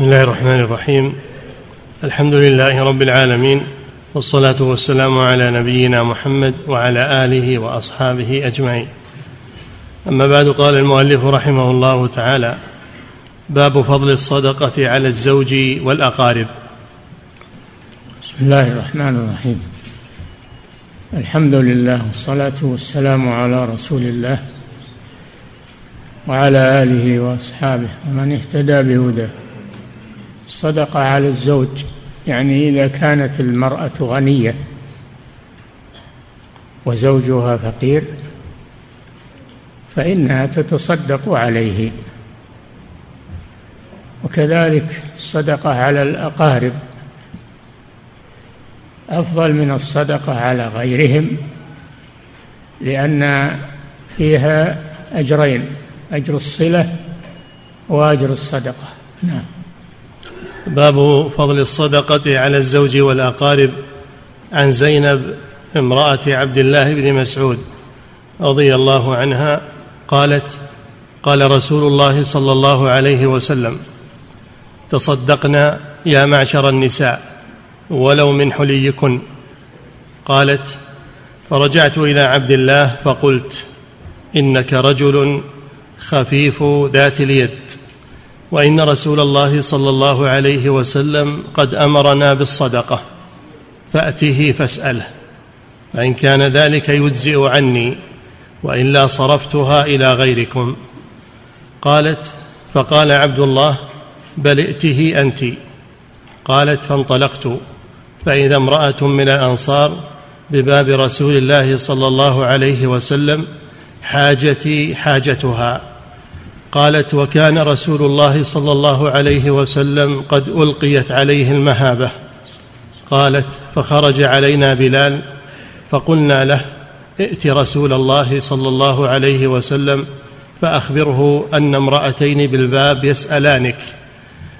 بسم الله الرحمن الرحيم. الحمد لله رب العالمين والصلاة والسلام على نبينا محمد وعلى آله وأصحابه أجمعين. أما بعد قال المؤلف رحمه الله تعالى باب فضل الصدقة على الزوج والأقارب. بسم الله الرحمن الرحيم. الحمد لله والصلاة والسلام على رسول الله وعلى آله وأصحابه ومن اهتدى بهداه. الصدقه على الزوج يعني إذا كانت المرأة غنية وزوجها فقير فإنها تتصدق عليه. وكذلك الصدقة على الأقارب أفضل من الصدقة على غيرهم لأن فيها أجرين أجر الصلة وأجر الصدقة. نعم. باب فضل الصدقة على الزوج والأقارب عن زينب امرأة عبد الله بن مسعود رضي الله عنها قالت قال رسول الله صلى الله عليه وسلم تصدقنا يا معشر النساء ولو من حليكن. قالت فرجعت إلى عبد الله فقلت إنك رجل خفيف ذات اليد. وإن رسول الله صلى الله عليه وسلم قد أمرنا بالصدقة فأته فاسأله فإن كان ذلك يجزئ عني والا صرفتها إلى غيركم. قالت فقال عبد الله بل ائته أنت. قالت فانطلقت. فإذا امرأة من الأنصار بباب رسول الله صلى الله عليه وسلم حاجتي حاجتها. قالت وكان رسول الله صلى الله عليه وسلم قد ألقيت عليه المهابة. قالت فخرج علينا بلال فقلنا له ائت رسول الله صلى الله عليه وسلم فأخبره أن امرأتين بالباب يسألانك.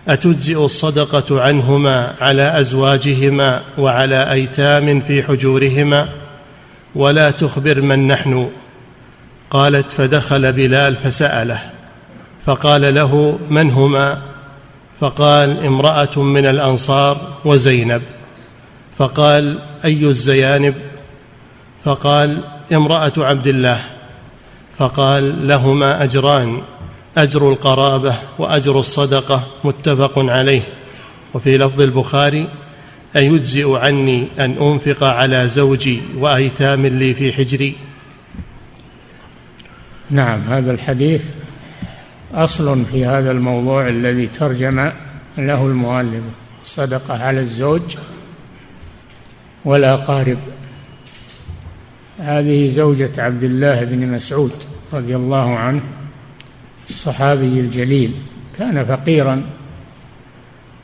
أتجزئ الصدقة عنهما على أزواجهما وعلى أيتام في حجورهما؟ ولا تخبر من نحن. قالت فدخل بلال فسأله. فقال له من هما؟ فقال امرأة من الأنصار وزينب. فقال أي الزيانب؟ فقال امرأة عبد الله. فقال لهما أجران أجر القرابة وأجر الصدقة متفق عليه. وفي لفظ البخاري أيجزئ عني أن أنفق على زوجي وأيتام لي في حجري؟ نعم هذا الحديث أصل في هذا الموضوع الذي ترجم له المؤلف. الصدقه على الزوج والاقارب هذه زوجة عبد الله بن مسعود رضي الله عنه الصحابي الجليل كان فقيرا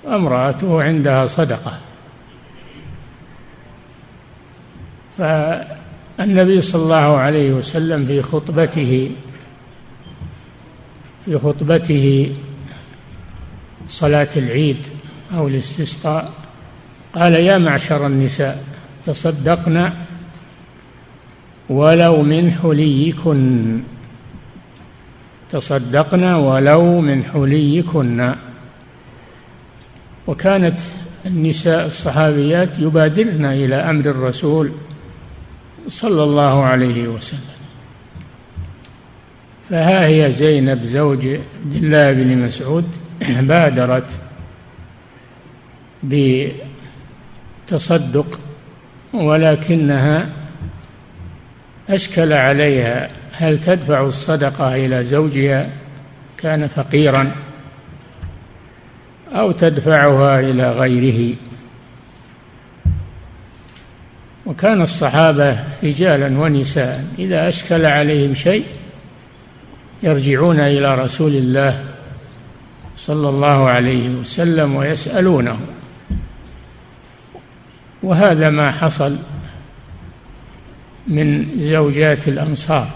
وامرأته عندها صدقة. فالنبي صلى الله عليه وسلم في خطبته في خطبته صلاة العيد أو الاستسقاء قال يا معشر النساء تصدقن ولو من حليكن تصدقن ولو من حليكن. وكانت النساء الصحابيات يبادرن إلى أمر الرسول صلى الله عليه وسلم. فها هي زينب زوج عبد الله بن مسعود بادرت بتصدق ولكنها أشكل عليها هل تدفع الصدقة إلى زوجها كان فقيرا أو تدفعها إلى غيره. وكان الصحابة رجالا ونساء إذا أشكل عليهم شيء يرجعون إلى رسول الله صلى الله عليه وسلم ويسألونه. وهذا ما حصل من زوجات الأنصار.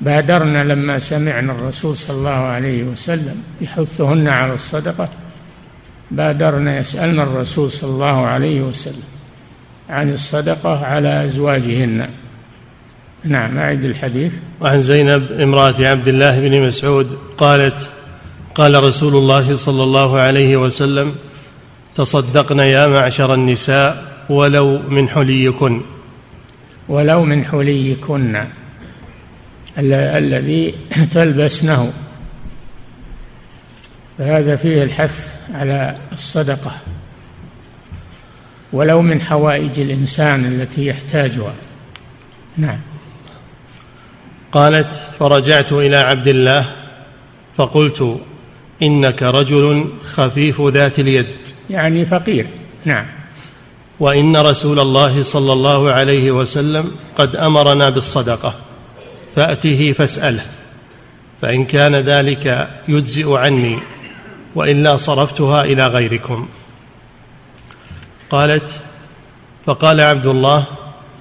بادرنا لما سمعنا الرسول صلى الله عليه وسلم يحثهن على الصدقة. بادرنا يسألنا الرسول صلى الله عليه وسلم عن الصدقة على أزواجهن. نعم أعد الحديث. وعن زينب امرأة عبد الله بن مسعود قالت قال رسول الله صلى الله عليه وسلم تصدقن يا معشر النساء ولو من حليكن. ولو من حليكن الذي تلبسنه. فهذا فيه الحث على الصدقة. ولو من حوائج الإنسان التي يحتاجها. نعم. قالت فرجعت إلى عبد الله فقلت إنك رجل خفيف ذات اليد. يعني فقير. نعم. وإن رسول الله صلى الله عليه وسلم قد أمرنا بالصدقة فأته فاسأله فإن كان ذلك يجزئ عني وإلا صرفتها إلى غيركم. قالت فقال عبد الله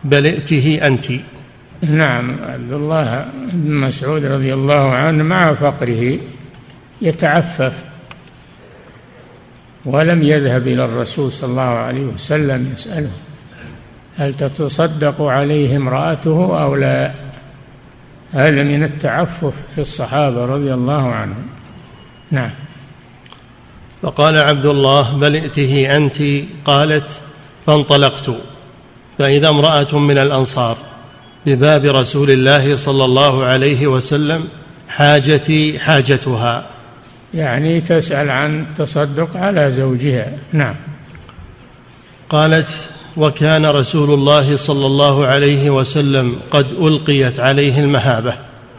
بل ائته أنت. نعم عبد الله بن مسعود رضي الله عنه مع فقره يتعفف ولم يذهب إلى الرسول صلى الله عليه وسلم يسأله هل تتصدق عليه امرأته أو لا؟ هذا من التعفف في الصحابة رضي الله عنهم. نعم. فقال عبد الله بل ائته أنت؟ قالت فانطلقت. فإذا امرأة من الأنصار. بباب رسول الله صلى الله عليه وسلم حاجتي حاجتها. يعني تسأل عن التصدق على زوجها. نعم. قالت وكان رسول الله صلى الله عليه وسلم قد ألقيت عليه المهابة.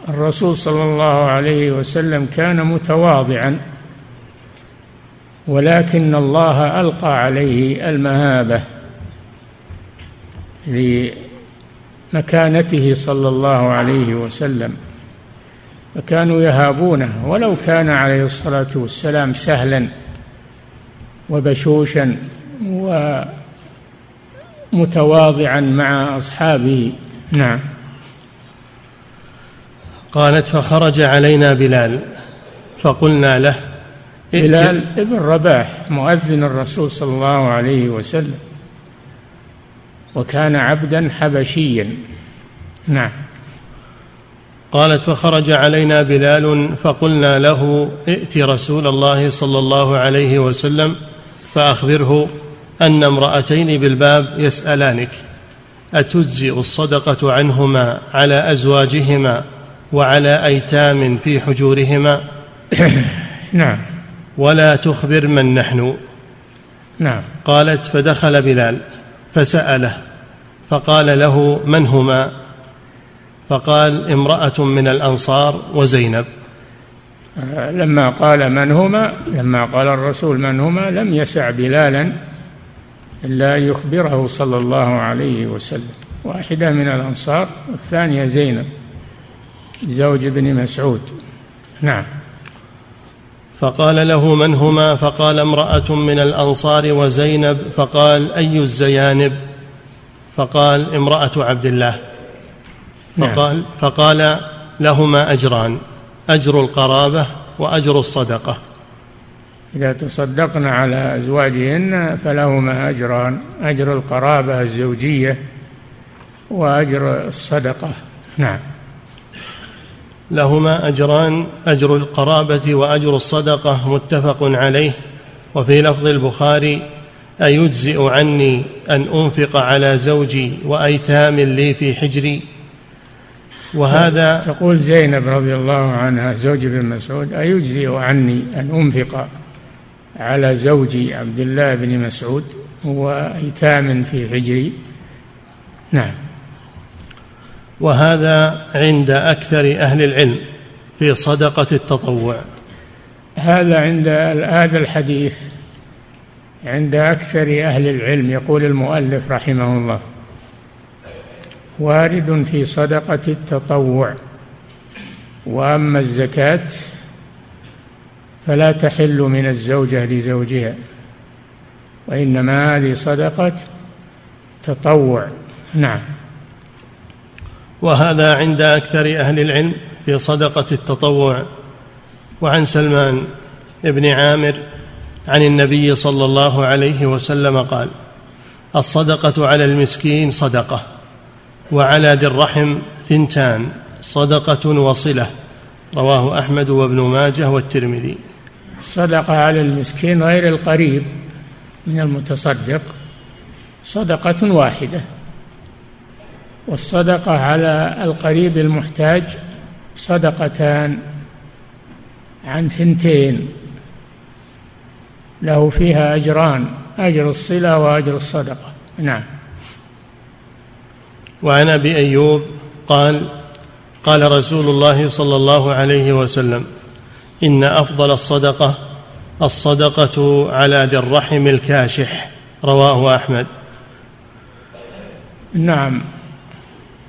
الرسول صلى الله عليه وسلم كان متواضعا ولكن الله ألقى عليه المهابة لمكانته صلى الله عليه وسلم. فكانوا يهابونه ولو كان عليه الصلاة والسلام سهلا وبشوشا ومتواضعا مع أصحابه. نعم. قالت فخرج علينا بلال. فقلنا له بلال ابن رباح مؤذن الرسول صلى الله عليه وسلم. وكان عبدا حبشيا. نعم. قالت فخرج علينا بلال فقلنا له ائت رسول الله صلى الله عليه وسلم فأخبره أن امرأتين بالباب يسألانك أتجزئ الصدقة عنهما على أزواجهما وعلى أيتام في حجورهما؟ نعم. ولا تخبر من نحن. نعم. قالت فدخل بلال فسأله فقال له من هما؟ فقال امرأة من الأنصار وزينب. لما قال من هما لما قال الرسول من هما لم يسع بلالا إلا يخبره صلى الله عليه وسلم. واحدة من الأنصار والثانية زينب زوج ابن مسعود. نعم. فقال له من هما؟ فقال امرأة من الأنصار وزينب. فقال أي الزيانب؟ فقال امرأة عبد الله. نعم. فقال فقال لهما أجران. أجر القرابة وأجر الصدقة. إذا تصدقن على أزواجهن فلهما أجران. أجر القرابة الزوجية وأجر الصدقة. نعم. لهما أجران أجر القرابة وأجر الصدقة متفق عليه. وفي لفظ البخاري أيجزئ عني أن أنفق على زوجي وأيتام لي في حجري؟ وهذا تقول زينب رضي الله عنها زوج ابن مسعود أيجزئ عني أن أنفق على زوجي عبد الله بن مسعود وأيتام في حجري؟ نعم. وهذا عند أكثر أهل العلم في صدقة التطوع. هذا عند هذا الحديث. عند أكثر أهل العلم يقول المؤلف رحمه الله. وارد في صدقة التطوع. وأما الزكاة فلا تحل من الزوجة لزوجها وإنما هذه صدقة تطوع. نعم. وهذا عند أكثر أهل العلم في صدقة التطوع. وعن سلمان بن عامر عن النبي صلى الله عليه وسلم قال الصدقة على المسكين صدقة وعلى ذي الرحم ثنتان صدقة وصلة. رواه أحمد وابن ماجه والترمذي. الصدقة على المسكين غير القريب من المتصدق صدقة واحدة. والصدقة على القريب المحتاج صدقتان عن ثنتين. له فيها أجران أجر الصلة وأجر الصدقة. نعم. وعن أبي أيوب قال قال رسول الله صلى الله عليه وسلم إن أفضل الصدقة الصدقة على ذي الرحم الكاشح. رواه أحمد. نعم.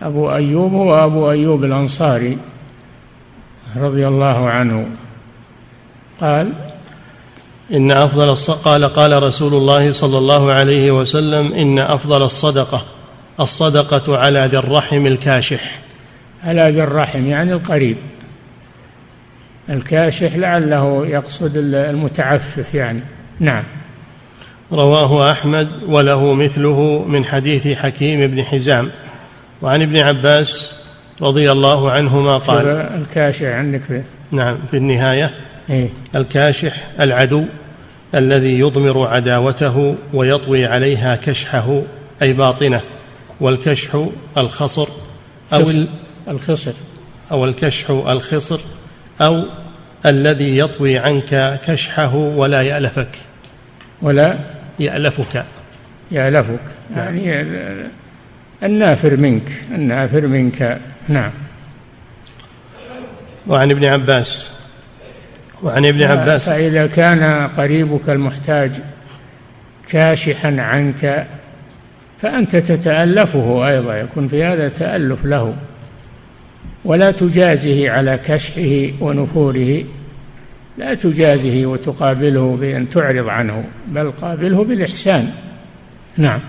أبو أيوب هو أبو أيوب الأنصاري رضي الله عنه. قال إن أفضل قال قال رسول الله صلى الله عليه وسلم إن أفضل الصدقة الصدقة على ذي الرحم الكاشح. على ذي الرحم يعني القريب. الكاشح لعله يقصد المتعفف يعني. نعم. رواه أحمد وله مثله من حديث حكيم بن حزام. وعن ابن عباس رضي الله عنهما قال. الكاشح عندك نعم في النهاية. إيه؟ الكاشح العدو. الذي يضمر عداوته ويطوي عليها كشحه أي باطنه والكشح الخصر أو الخصر. أو الكشح الخصر أو الذي يطوي عنك كشحه ولا يألفك. ولا يألفك. يألفك. نعم. يعني النافر منك النافر منك. نعم. وعن ابن عباس وعن ابن عباس. فإذا كان قريبك المحتاج كاشحا عنك فأنت تتألفه أيضا يكون في هذا تألف له. ولا تجازه على كشحه ونفوره. لا تجازه وتقابله بأن تعرض عنه بل قابله بالإحسان. نعم.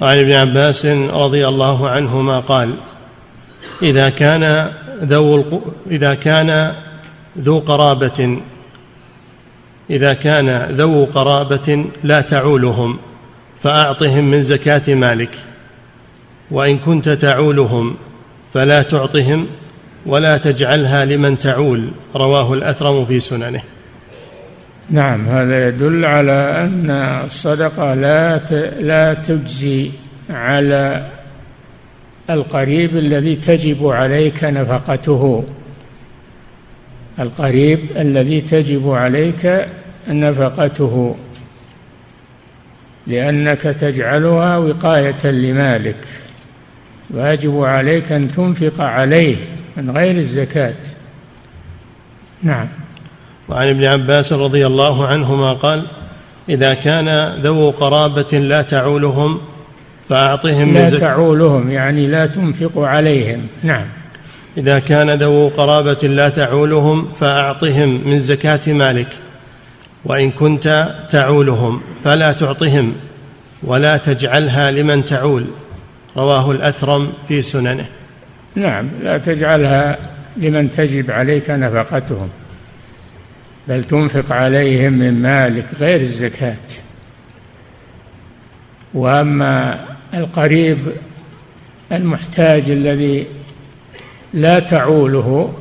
وعن ابن عباس رضي الله عنهما قال إذا كان ذو إذا كان ذو قرابة. إذا كان ذو قرابة لا تعولهم فأعطهم من زكاة مالك. وإن كنت تعولهم فلا تعطهم ولا تجعلها لمن تعول. رواه الأثرم في سننه. نعم هذا يدل على أن الصدقة لا لا تجزي على القريب الذي تجب عليك نفقته. القريب الذي تجب عليك نفقته لأنك تجعلها وقاية لمالك. واجب عليك أن تنفق عليه من غير الزكاة. نعم. وعن ابن عباس رضي الله عنهما قال إذا كان ذو قرابة لا تعولهم فأعطهم لا تعولهم يعني لا تنفق عليهم. نعم. إذا كان ذو قرابة لا تعولهم فأعطهم من زكاة مالك وإن كنت تعولهم فلا تعطهم ولا تجعلها لمن تعول رواه الأثرم في سننه. نعم لا تجعلها لمن تجب عليك نفقتهم بل تنفق عليهم من مالك غير الزكاة. وأما القريب المحتاج الذي لا تعوله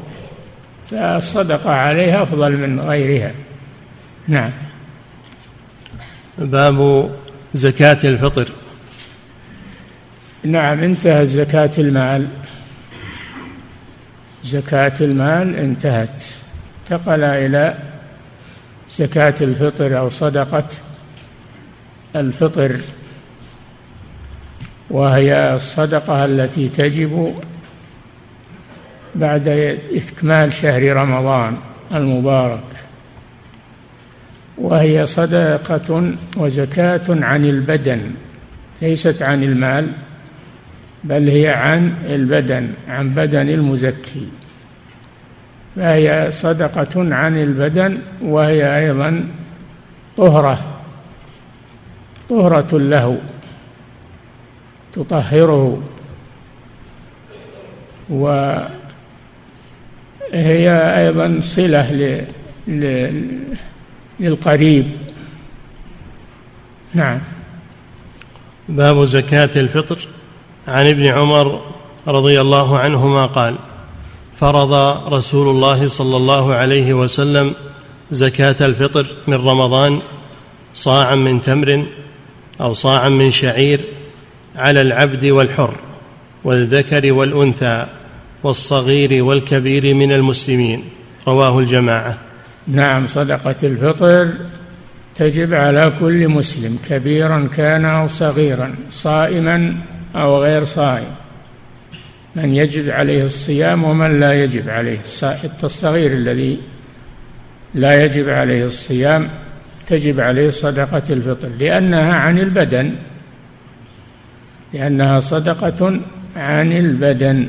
فالصدقة عليها أفضل من غيرها. نعم. باب زكاة الفطر. نعم انتهت زكاة المال. زكاة المال انتهت. انتقل إلى زكاة الفطر أو صدقة الفطر. وهي الصدقة التي تجب بعد إكمال شهر رمضان المبارك. وهي صدقة وزكاة عن البدن ليست عن المال بل هي عن البدن عن بدن المزكي. فهي صدقة عن البدن وهي أيضا طهرة طهرة له تطهره. وهي أيضا صلة للقريب. نعم. باب زكاة الفطر. عن ابن عمر رضي الله عنهما قال فرض رسول الله صلى الله عليه وسلم زكاة الفطر من رمضان صاعا من تمر أو صاعا من شعير على العبد والحر والذكر والأنثى. والصغير والكبير من المسلمين. رواه الجماعة. نعم صدقة الفطر تجب على كل مسلم كبيرا كان أو صغيرا صائما أو غير صائم. من يجب عليه الصيام ومن لا يجب عليه حتى الصغير الذي لا يجب عليه الصيام تجب عليه صدقة الفطر لأنها عن البدن لأنها صدقة عن البدن.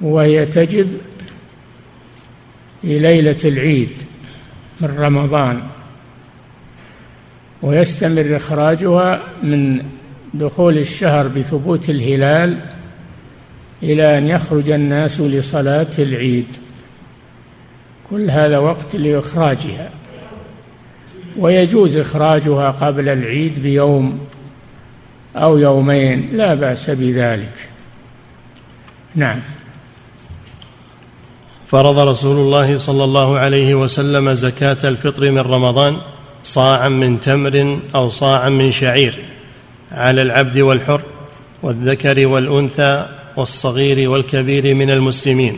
وهي تجب في ليلة العيد من رمضان ويستمر إخراجها من دخول الشهر بثبوت الهلال إلى أن يخرج الناس لصلاة العيد. كل هذا وقت لإخراجها. ويجوز إخراجها قبل العيد بيوم أو يومين لا بأس بذلك. نعم. فرض رسول الله صلى الله عليه وسلم زكاة الفطر من رمضان صاعا من تمر أو صاعا من شعير على العبد والحر والذكر والأنثى والصغير والكبير من المسلمين.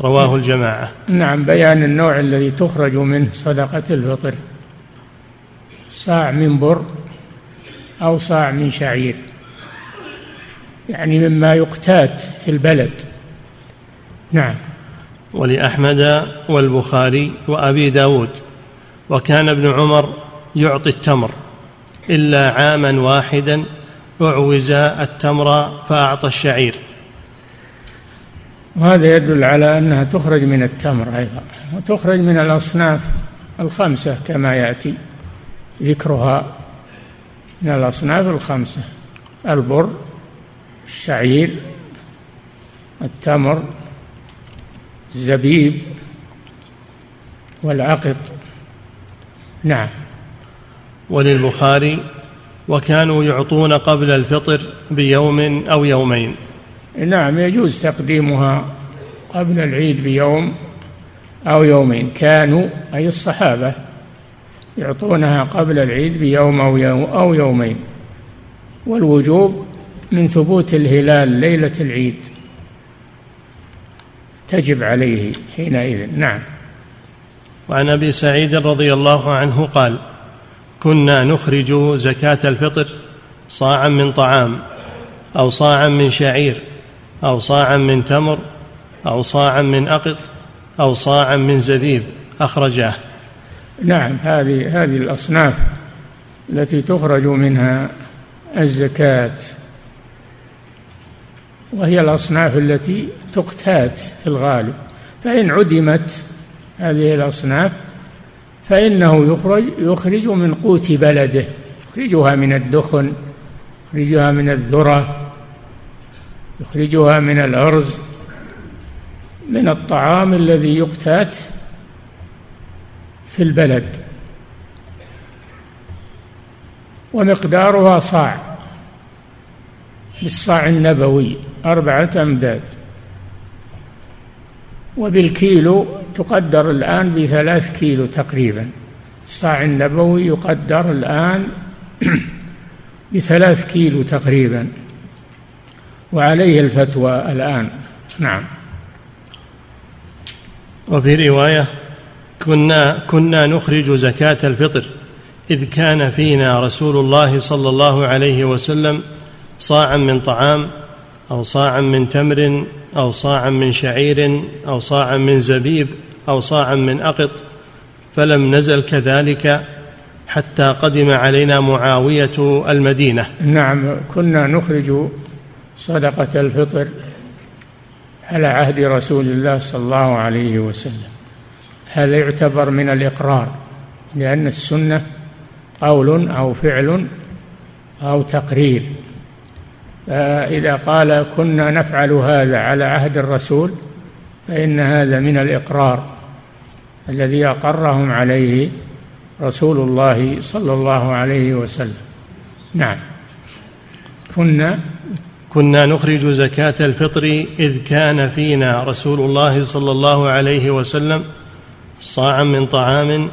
رواه الجماعة. نعم بيان النوع الذي تخرج منه صدقة الفطر. صاع من بر أو صاع من شعير. يعني مما يقتات في البلد. نعم. ولأحمد والبخاري وأبي داود وكان ابن عمر يعطي التمر إلا عاما واحدا أعوز التمر فأعطى الشعير. وهذا يدل على أنها تخرج من التمر أيضا وتخرج من الأصناف الخمسة كما يأتي ذكرها. من الأصناف الخمسة البر الشعير التمر الزبيب والعقط. نعم. وللبخاري وكانوا يعطون قبل الفطر بيوم أو يومين. نعم يجوز تقديمها قبل العيد بيوم أو يومين. كانوا أي الصحابة يعطونها قبل العيد بيوم أو يوم أو يومين. والوجوب من ثبوت الهلال ليلة العيد. تجب عليه حينئذ. نعم. وعن أبي سعيد رضي الله عنه قال كنا نخرج زكاة الفطر صاعا من طعام أو صاعا من شعير أو صاعا من تمر أو صاعا من أقط أو صاعا من زبيب. أخرجاه. نعم. هذه هذه الأصناف التي تخرج منها الزكاة. وهي الأصناف التي تقتات في الغالب. فإن عدمت هذه الأصناف فإنه يخرج يخرج من قوت بلده يخرجها من الدخن يخرجها من الذرة يخرجها من الأرز من الطعام الذي يقتات في البلد. ومقدارها صاع بالصاع النبوي. أربعة أمداد. وبالكيلو تقدر الآن بثلاث كيلو تقريبا. الصاع النبوي يقدر الآن بثلاث كيلو تقريبا. وعليه الفتوى الآن. نعم. وفي رواية كنا كنا نخرج زكاة الفطر إذ كان فينا رسول الله صلى الله عليه وسلم صاعا من طعام أو صاعا من تمر أو صاعا من شعير أو صاعا من زبيب أو صاعا من أقط فلم نزل كذلك حتى قدم علينا معاوية المدينة. نعم كنا نخرج صدقة الفطر على عهد رسول الله صلى الله عليه وسلم. هذا يعتبر من الإقرار لأن السنة قول أو فعل أو تقرير؟ فإذا قال كنا نفعل هذا على عهد الرسول فإن هذا من الإقرار الذي أقرهم عليه رسول الله صلى الله عليه وسلم. نعم. كنا كنا نخرج زكاة الفطر إذ كان فينا رسول الله صلى الله عليه وسلم صاعا من طعام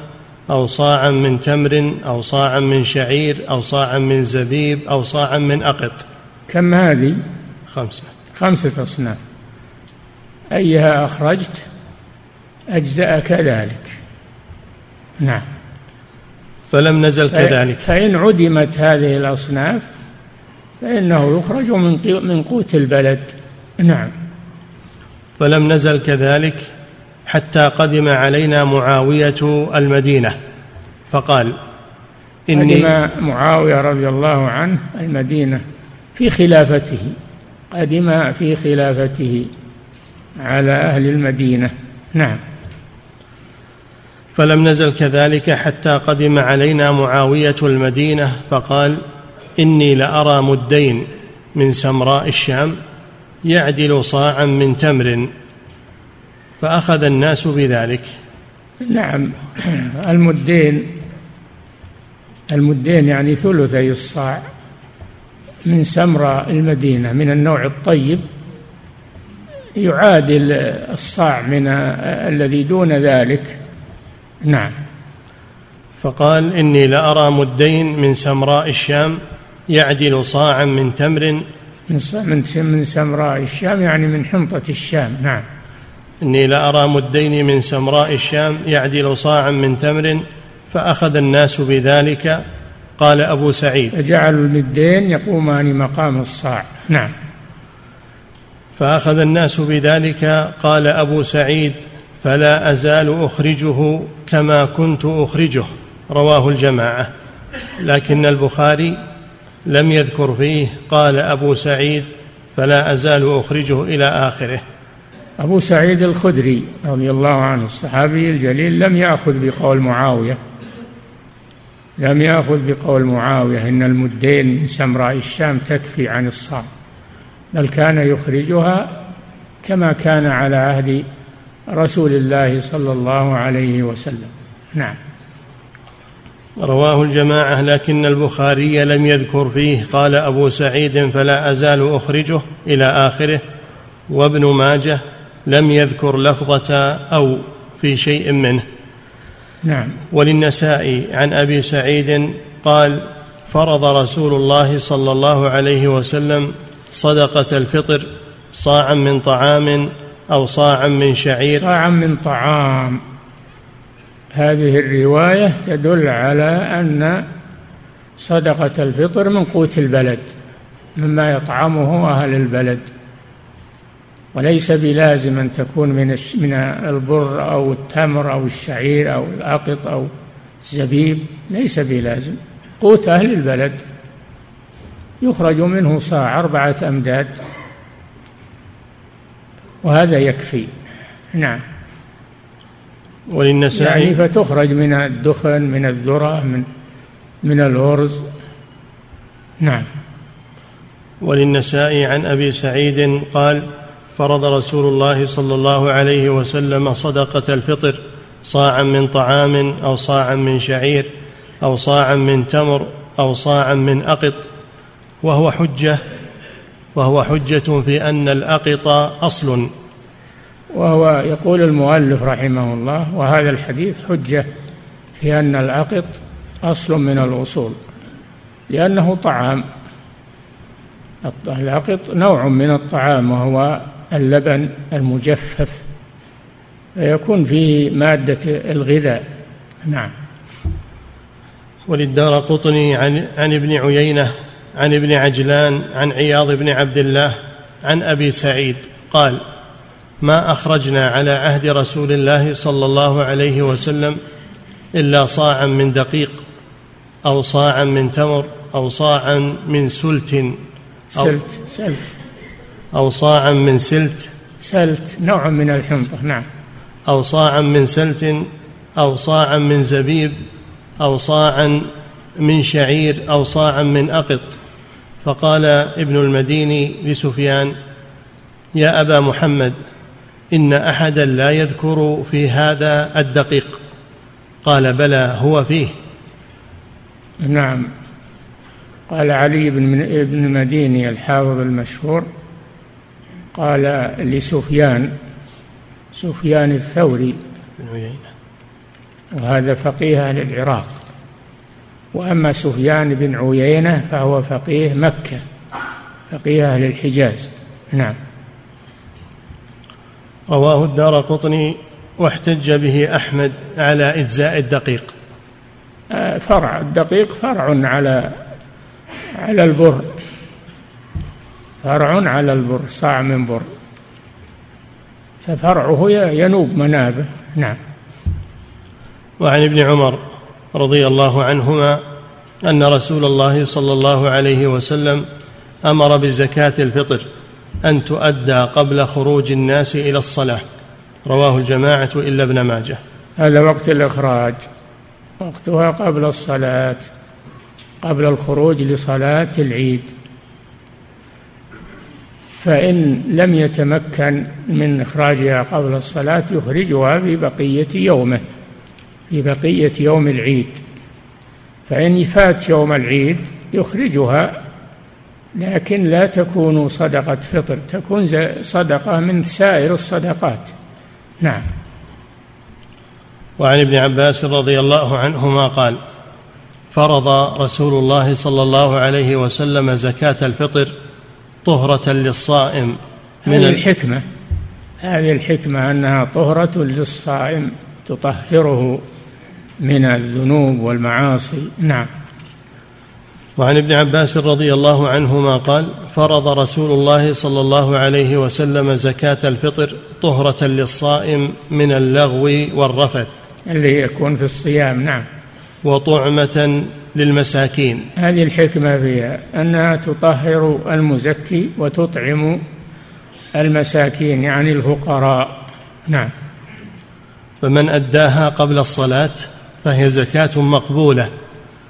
أو صاعا من تمر أو صاعا من شعير أو صاعا من زبيب أو صاعا من أقط. كم هذه؟ خمسة. خمسة أصناف. أيها أخرجت اجزا كذلك نعم. فلم نزل كذلك. فإن عدمت هذه الأصناف فإنه يخرج من من قوت البلد. نعم. فلم نزل كذلك حتى قدم علينا معاوية المدينة. فقال إني قدم معاوية رضي الله عنه المدينة. في خلافته قدم في خلافته على أهل المدينة. نعم. فلم نزل كذلك حتى قدم علينا معاوية المدينة فقال إني لأرى مدين من سمراء الشام يعدل صاعا من تمر. فأخذ الناس بذلك. نعم. المدين المدين يعني ثلثي الصاع. من سمراء المدينة من النوع الطيب يعادل الصاع من الذي دون ذلك. نعم. فقال إني لأرى مدين من سمراء الشام يعدل صاعا من تمر. من من سمراء الشام يعني من حنطة الشام. نعم. إني لأرى مدين من سمراء الشام يعدل صاعا من تمر فأخذ الناس بذلك قال أبو سعيد. فجعلوا المدين يقومان مقام الصاع. نعم. فأخذ الناس بذلك قال أبو سعيد فلا أزال أخرجه كما كنت أخرجه. رواه الجماعة. لكن البخاري لم يذكر فيه قال أبو سعيد فلا أزال أخرجه إلى آخره. أبو سعيد الخدري رضي الله عنه الصحابي الجليل لم يأخذ بقول معاوية. لم يأخذ بقول معاوية إن المدين من سمراء الشام تكفي عن الصام بل كان يخرجها كما كان على عهد رسول الله صلى الله عليه وسلم. نعم. رواه الجماعة لكن البخاري لم يذكر فيه. قال أبو سعيد فلا أزال أخرجه إلى آخره. وابن ماجه لم يذكر لفظة أو في شيء منه. نعم. وللنسائي عن أبي سعيد قال فرض رسول الله صلى الله عليه وسلم صدقة الفطر صاعا من طعام أو صاعا من شعير. صاعا من طعام. هذه الرواية تدل على أن صدقة الفطر من قوت البلد مما يطعمه أهل البلد. وليس بلازم أن تكون من من البر أو التمر أو الشعير أو الأقط أو الزبيب ليس بلازم. قوت أهل البلد. يخرج منه صاع أربعة أمداد. وهذا يكفي. نعم. وللنسائي يعني فتخرج من الدخن من الذرة من من الأرز نعم. وللنسائي عن أبي سعيد قال فرض رسول الله صلى الله عليه وسلم صدقة الفطر صاعا من طعام أو صاعا من شعير أو صاعا من تمر أو صاعا من أقط. وهو حجة وهو حجة في أن الأقط أصل. وهو يقول المؤلف رحمه الله وهذا الحديث حجة في أن الأقط أصل من الأصول لأنه طعام. الأقط نوع من الطعام وهو اللبن المجفف فيكون فيه مادة الغذاء. نعم. وللدار قطني عن, عن ابن عيينة عن ابن عجلان عن عياض بن عبد الله عن أبي سعيد. قال ما أخرجنا على عهد رسول الله صلى الله عليه وسلم إلا صاعا من دقيق أو صاعا من تمر أو صاعا من سلت أو سلت سلت. أو صاعا من سلت. سلت نوع من الحنطة نعم. أو صاعا من سلت أو صاعا من زبيب أو صاعا من شعير أو صاعا من أقط. فقال ابن المديني لسفيان يا أبا محمد إن أحدا لا يذكر في هذا الدقيق. قال بلى هو فيه. نعم. قال علي بن ابن المديني الحافظ المشهور قال لسفيان سفيان الثوري بن عيينة وهذا فقيه أهل العراق. وأما سفيان بن عيينة فهو فقيه مكة فقيه أهل الحجاز. نعم. رواه الدار قطني واحتج به أحمد على إجزاء الدقيق. آه، فرع الدقيق فرع على على البر. فرع على البر صاع من بر. ففرعه ينوب منابه. نعم. وعن ابن عمر رضي الله عنهما أن رسول الله صلى الله عليه وسلم أمر بزكاة الفطر أن تؤدى قبل خروج الناس إلى الصلاة. رواه الجماعة إلا ابن ماجه. هذا وقت الإخراج. وقتها قبل الصلاة. قبل الخروج لصلاة العيد. فإن لم يتمكن من إخراجها قبل الصلاة يخرجها في بقية يومه في بقية يوم العيد. فإن فات يوم العيد يخرجها لكن لا تكون صدقة فطر تكون صدقة من سائر الصدقات. نعم. وعن ابن عباس رضي الله عنهما قال فرض رسول الله صلى الله عليه وسلم زكاة الفطر طهرة للصائم من هذه الحكمة هذه الحكمة أنها طهرة للصائم تطهره من الذنوب والمعاصي. نعم. وعن ابن عباس رضي الله عنهما قال فرض رسول الله صلى الله عليه وسلم زكاة الفطر طهرة للصائم من اللغو والرفث. اللي يكون في الصيام. نعم. وطعمة للمساكين. هذه الحكمة فيها أنها تطهر المزكي وتطعم المساكين يعني الفقراء. نعم. فمن أداها قبل الصلاة فهي زكاة مقبولة.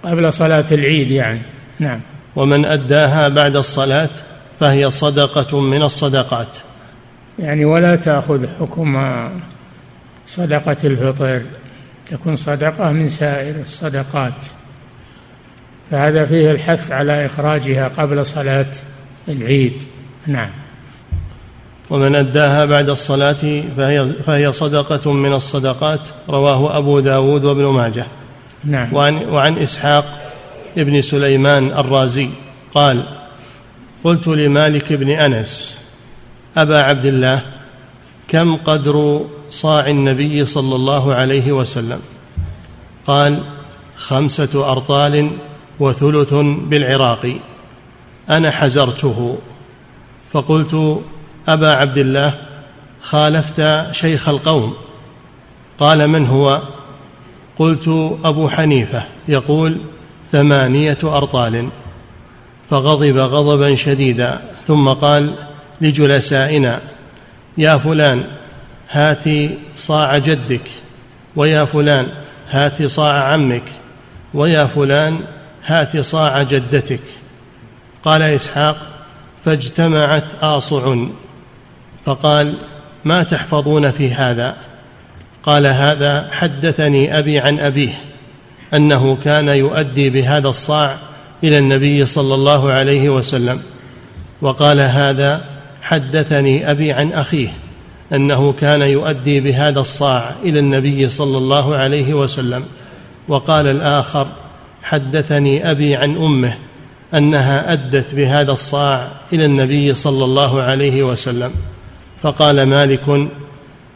قبل صلاة العيد يعني. نعم. ومن أداها بعد الصلاة فهي صدقة من الصدقات. يعني ولا تأخذ حكم صدقة الفطر تكون صدقة من سائر الصدقات. فهذا فيه الحث على إخراجها قبل صلاة العيد. نعم. ومن أداها بعد الصلاة فهي, فهي صدقة من الصدقات رواه أبو داود وابن ماجه. نعم. وعن, وعن إسحاق ابن سليمان الرازي قال قلت لمالك بن أنس أبا عبد الله كم قدر صاع النبي صلى الله عليه وسلم؟ قال خمسة أرطال وثلث بالعراق. أنا حزرته. فقلت أبا عبد الله خالفت شيخ القوم. قال من هو؟ قلت أبو حنيفة. يقول ثمانية أرطال. فغضب غضبا شديدا. ثم قال لجلسائنا يا فلان هات صاع جدك ويا فلان هات صاع عمك ويا فلان هات صاع جدتك. قال إسحاق فاجتمعت آصع. فقال ما تحفظون في هذا؟ قال هذا حدثني أبي عن أبيه أنه كان يؤدي بهذا الصاع إلى النبي صلى الله عليه وسلم. وقال هذا حدثني أبي عن أخيه أنه كان يؤدي بهذا الصاع إلى النبي صلى الله عليه وسلم. وقال الآخر حدثني أبي عن أمه أنها أدت بهذا الصاع إلى النبي صلى الله عليه وسلم فقال مالك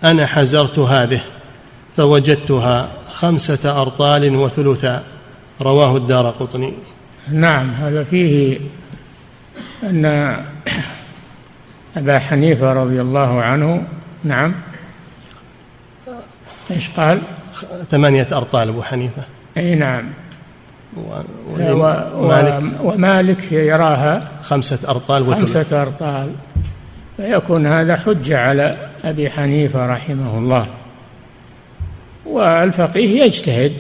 أنا حزرت هذه فوجدتها خمسة أرطال وثلثا. رواه الدار قطني. نعم هذا فيه أن أبا حنيفة رضي الله عنه نعم إيش قال؟ ثمانية أرطال أبو حنيفة. إي نعم. ومالك ومالك يراها خمسة أرطال وثلث. خمسة أرطال. فيكون هذا حجة على أبي حنيفة رحمه الله. والفقيه يجتهد.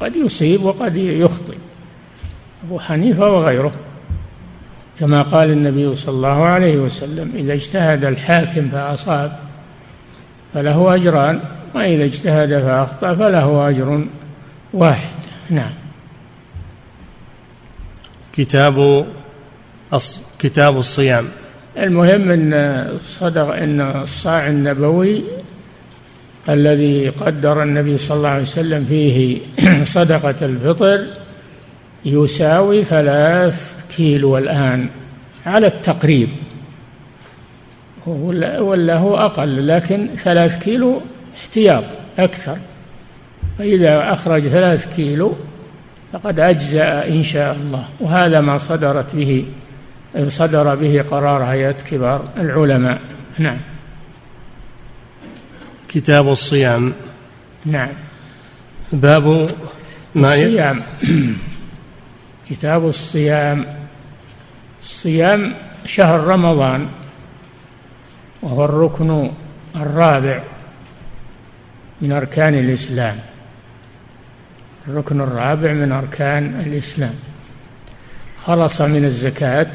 قد يصيب وقد يخطئ. أبو حنيفة وغيره. كما قال النبي صلى الله عليه وسلم إذا اجتهد الحاكم فأصاب فله أجران. وإذا اجتهد فأخطأ فله أجر واحد. نعم. كتاب كتاب الصيام. المهم إن صدق إن الصاع النبوي الذي قدر النبي صلى الله عليه وسلم فيه صدقة الفطر يساوي ثلاث كيلو الآن على التقريب. ولا هو أقل لكن ثلاث كيلو احتياط أكثر. فإذا أخرج ثلاث كيلو فقد أجزأ إن شاء الله. وهذا ما صدرت به صدر به قرار هيئة كبار العلماء. نعم. كتاب الصيام. نعم. باب ما الصيام. كتاب الصيام. الصيام شهر رمضان وهو الركن الرابع من أركان الإسلام. الركن الرابع من أركان الإسلام. خلص من الزكاة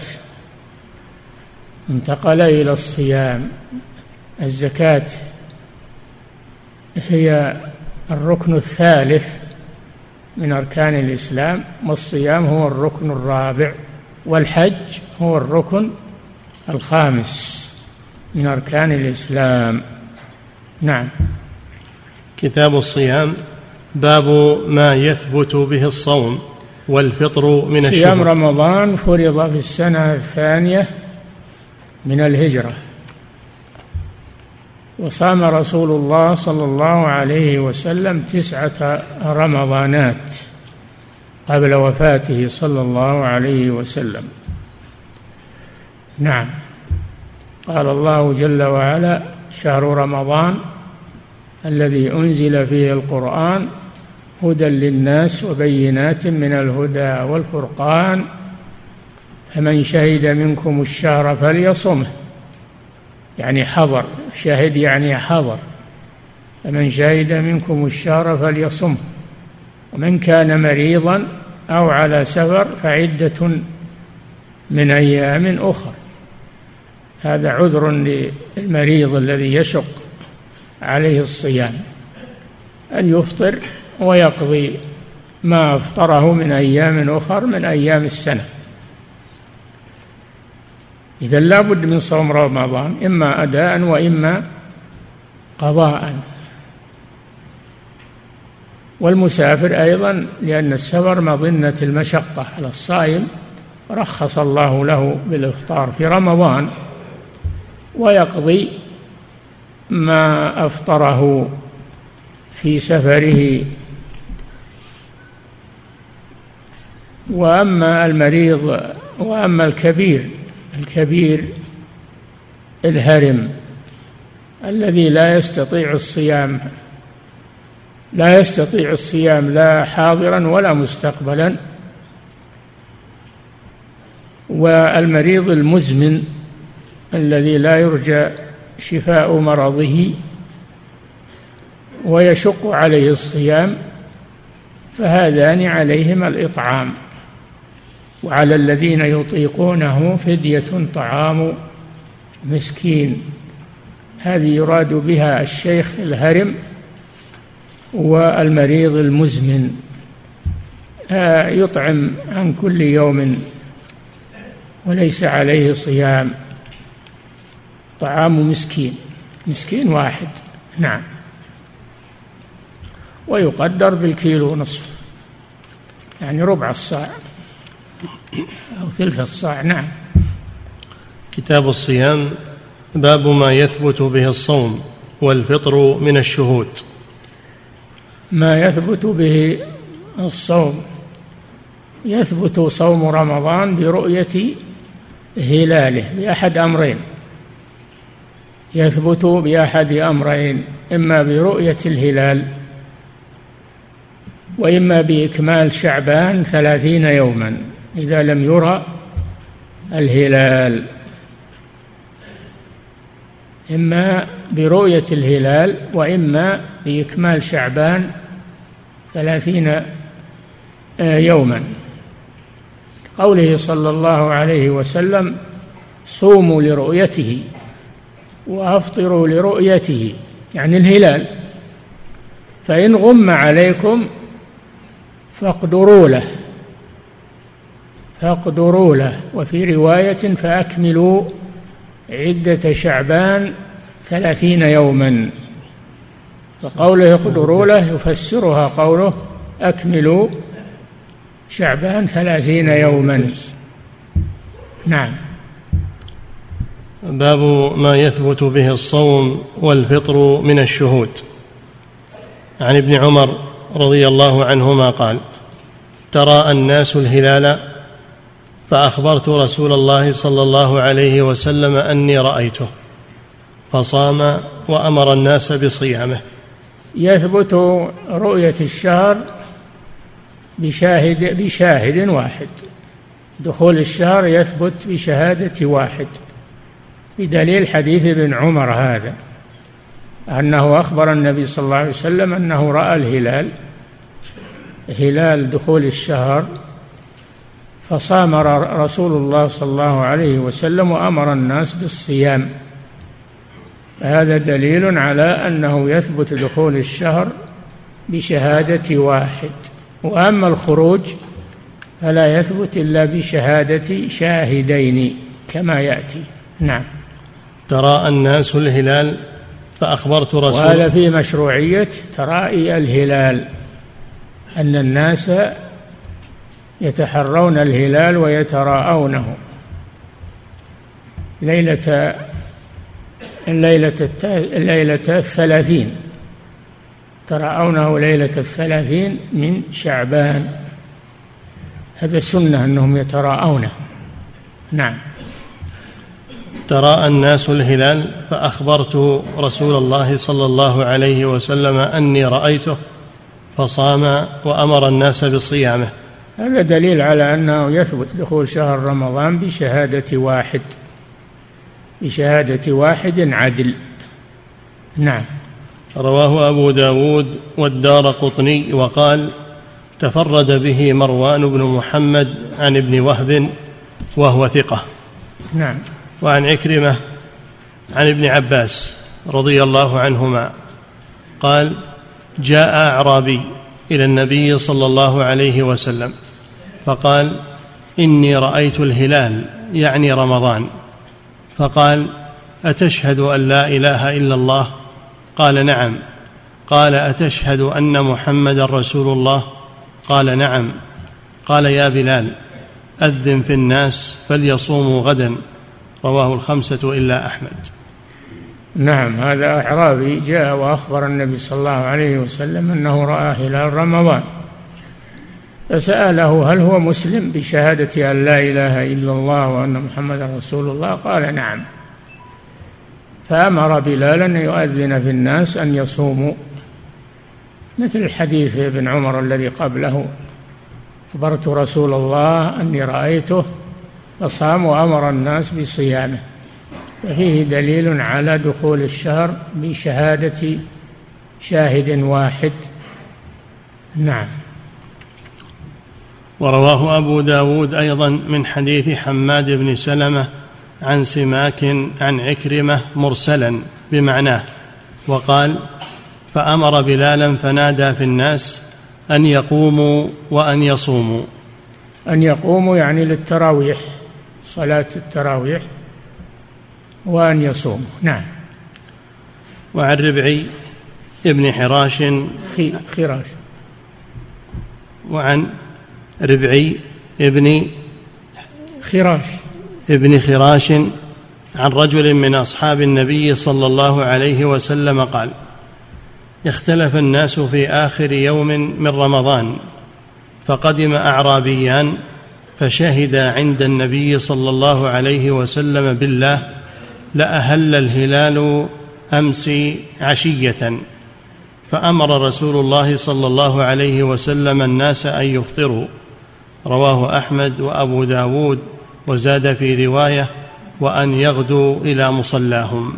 انتقل إلى الصيام. الزكاة هي الركن الثالث من أركان الإسلام والصيام هو الركن الرابع والحج هو الركن الخامس من أركان الإسلام. نعم. كتاب الصيام باب ما يثبت به الصوم والفطر من الشهر. صيام رمضان فرض في السنة الثانية من الهجرة. وصام رسول الله صلى الله عليه وسلم تسعة رمضانات قبل وفاته صلى الله عليه وسلم. نعم. قال الله جل وعلا شهر رمضان الذي أنزل فيه القرآن هدى للناس وبينات من الهدى والفرقان فمن شهد منكم الشهر فليصمه. يعني حضر شهد يعني حضر. فمن شهد منكم الشهر فليصمه. ومن كان مريضا أو على سفر فعدة من أيام أخر. هذا عذر للمريض الذي يشق عليه الصيام. أن يفطر ويقضي ما افطره من أيام أخر من أيام السنة. إذا لابد من صوم رمضان إما أداء وإما قضاء. والمسافر أيضا لأن السفر مظنة المشقة على الصائم رخص الله له بالإفطار في رمضان ويقضي ما أفطره في سفره وأما المريض وأما الكبير الكبير الهرم الذي لا يستطيع الصيام لا يستطيع الصيام لا حاضرا ولا مستقبلا. والمريض المزمن الذي لا يرجى شفاء مرضه ويشق عليه الصيام فهذان عليهما الإطعام. وعلى الذين يطيقونه فدية طعام مسكين. هذه يراد بها الشيخ الهرم والمريض المزمن. يطعم عن كل يوم وليس عليه صيام. طعام مسكين مسكين واحد. نعم. ويقدر بالكيلو نصف يعني ربع الصاع. أو ثلث الصاع. نعم. كتاب الصيام باب ما يثبت به الصوم والفطر من الشهود. ما يثبت به الصوم. يثبت صوم رمضان برؤية هلاله بأحد أمرين. يثبت بأحد أمرين إما برؤية الهلال وإما بإكمال شعبان ثلاثين يوما. إذا لم يرى الهلال. إما برؤية الهلال وإما بإكمال شعبان ثلاثين يوما. قوله صلى الله عليه وسلم صوموا لرؤيته وأفطروا لرؤيته يعني الهلال. فإن غم عليكم فاقدروا له. فاقدروا له. وفي رواية فأكملوا عدة شعبان ثلاثين يوما. وقوله يقدروا له يفسرها قوله أكملوا شعبان ثلاثين يوما. نعم. باب ما يثبت به الصوم والفطر من الشهود. عن ابن عمر رضي الله عنهما قال ترى الناس الهلال فأخبرت رسول الله صلى الله عليه وسلم أني رأيته فصام وأمر الناس بصيامه. يثبت رؤية الشهر بشاهد بشاهد واحد. دخول الشهر يثبت بشهادة واحد. بدليل حديث ابن عمر هذا أنه أخبر النبي صلى الله عليه وسلم أنه رأى الهلال. هلال دخول الشهر فصام رسول الله صلى الله عليه وسلم وأمر الناس بالصيام. هذا دليل على أنه يثبت دخول الشهر بشهادة واحد. وأما الخروج فلا يثبت إلا بشهادة شاهدين كما يأتي. نعم. تراءى الناس الهلال فأخبرت رسول وهذا في مشروعية ترائي الهلال أن الناس يتحرون الهلال ويتراءونه. ليلة الليلة الليلة الثلاثين. تراءونه ليلة الثلاثين من شعبان. هذا سنة أنهم يتراءونه. نعم. تراءى الناس الهلال فأخبرت رسول الله صلى الله عليه وسلم أني رأيته فصام وأمر الناس بصيامه. هذا دليل على أنه يثبت دخول شهر رمضان بشهادة واحد. بشهادة واحد عدل. نعم. رواه أبو داود والدار قطني وقال تفرد به مروان بن محمد عن ابن وهب وهو ثقة. نعم. وعن عكرمة عن ابن عباس رضي الله عنهما قال جاء أعرابي إلى النبي صلى الله عليه وسلم فقال إني رأيت الهلال يعني رمضان. فقال أتشهد أن لا إله إلا الله؟ قال نعم. قال أتشهد أن محمدا رسول الله؟ قال نعم. قال يا بلال أذن في الناس فليصوموا غدا. رواه الخمسة إلا أحمد. نعم هذا أعرابي جاء وأخبر النبي صلى الله عليه وسلم أنه رأى هلال رمضان. فسأله هل هو مسلم بشهادة أن لا إله إلا الله وأن محمدا رسول الله؟ قال نعم. فأمر بلالا أن يؤذن في الناس أن يصوموا مثل حديث ابن عمر الذي قبله أخبرت رسول الله أني رأيته فصام وأمر الناس بصيامه. ففيه دليل على دخول الشهر بشهادة شاهد واحد. نعم. ورواه أبو داود أيضا من حديث حماد بن سلمة عن سماك عن عكرمة مرسلا بمعناه وقال فأمر بلالا فنادى في الناس أن يقوموا وأن يصوموا. أن يقوموا يعني للتراويح صلاة التراويح وأن يصوم نعم. وعن ربعي ابن حراش خراش. وعن ربعي ابن خراش. ابن خراش عن رجل من أصحاب النبي صلى الله عليه وسلم قال اختلف الناس في آخر يوم من رمضان فقدم أعرابيان فشهد عند النبي صلى الله عليه وسلم بالله لأهل الهلال أمس عشية فأمر رسول الله صلى الله عليه وسلم الناس أن يفطروا رواه أحمد وأبو داود وزاد في رواية وأن يغدوا إلى مصلاهم.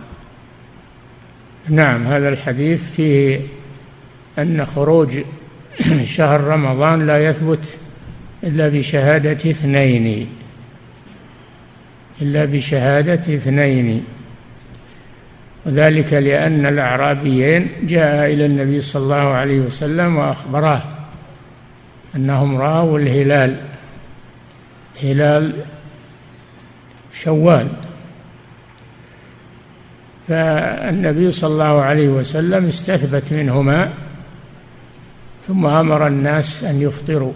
نعم هذا الحديث فيه أن خروج شهر رمضان لا يثبت إلا بشهادة اثنين. إلا بشهادة اثنين. وذلك لأن الأعرابيين جاء إلى النبي صلى الله عليه وسلم وأخبراه أنهم رأوا الهلال. هلال شوال. فالنبي صلى الله عليه وسلم استثبت منهما ثم أمر الناس أن يفطروا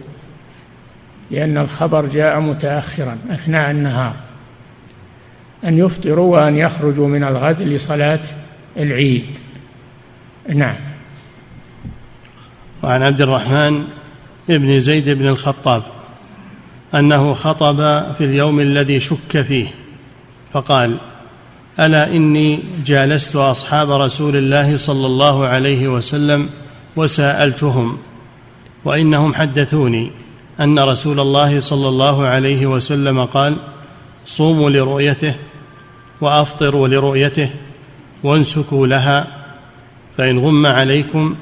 لأن الخبر جاء متاخرا أثناء النهار. أن يفطروا وأن يخرجوا من الغد لصلاة العيد. نعم. وعن عبد الرحمن بن زيد بن الخطاب أنه خطب في اليوم الذي شك فيه فقال ألا إني جالست أصحاب رسول الله صلى الله عليه وسلم وسألتهم وإنهم حدثوني أن رسول الله صلى الله عليه وسلم قال صوموا لرؤيته وأفطروا لرؤيته وانسكوا لها فإن غم عليكم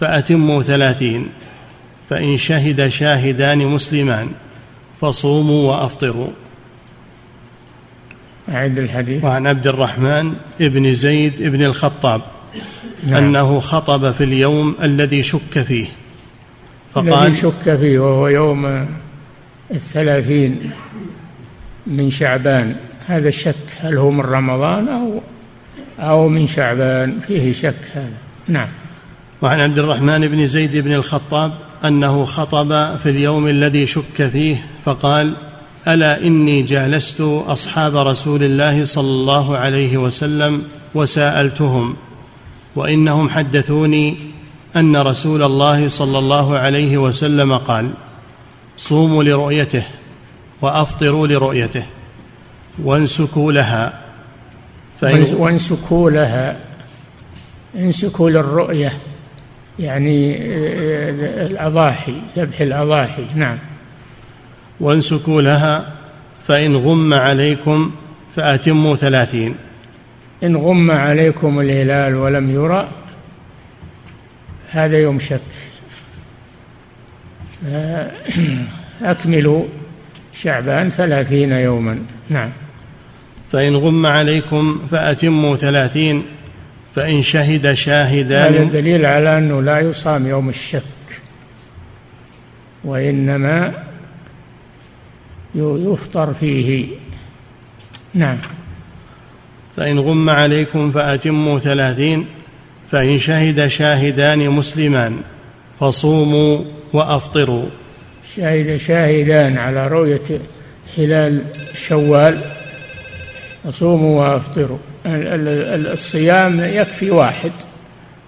فأتموا ثلاثين فإن شهد شاهدان مسلمان فصوموا وأفطروا. أعد الحديث. وعن عبد الرحمن بن زيد بن الخطاب نعم. أنه خطب في اليوم الذي شك فيه. فقال الذي شك فيه وهو يوم الثلاثين من شعبان. هذا الشك هل هو من رمضان أو أو من شعبان؟ فيه شك هذا. نعم. وعن عبد الرحمن بن زيد بن الخطاب أنه خطب في اليوم الذي شك فيه فقال ألا إني جالست أصحاب رسول الله صلى الله عليه وسلم وسألتهم وإنهم حدثوني أن رسول الله صلى الله عليه وسلم قال صوموا لرؤيته وأفطروا لرؤيته وانسكوا لها. فإن وانسكوا لها انسكوا للرؤية. يعني الأضاحي ذبح الأضاحي نعم. وانسكوا لها فإن غم عليكم فأتموا ثلاثين. إن غم عليكم الهلال ولم يرى هذا يوم شك. أكملوا شعبان ثلاثين يوما. نعم. فإن غم عليكم فأتموا ثلاثين فإن شهد شاهدان هذا دليل على أنه لا يصام يوم الشك وإنما يفطر فيه. نعم. فإن غم عليكم فأتموا ثلاثين فإن شهد شاهدان مسلمان فصوموا وأفطروا. شهد شاهدان على رؤية هلال شوال فصوموا وأفطروا. الصيام يكفي واحد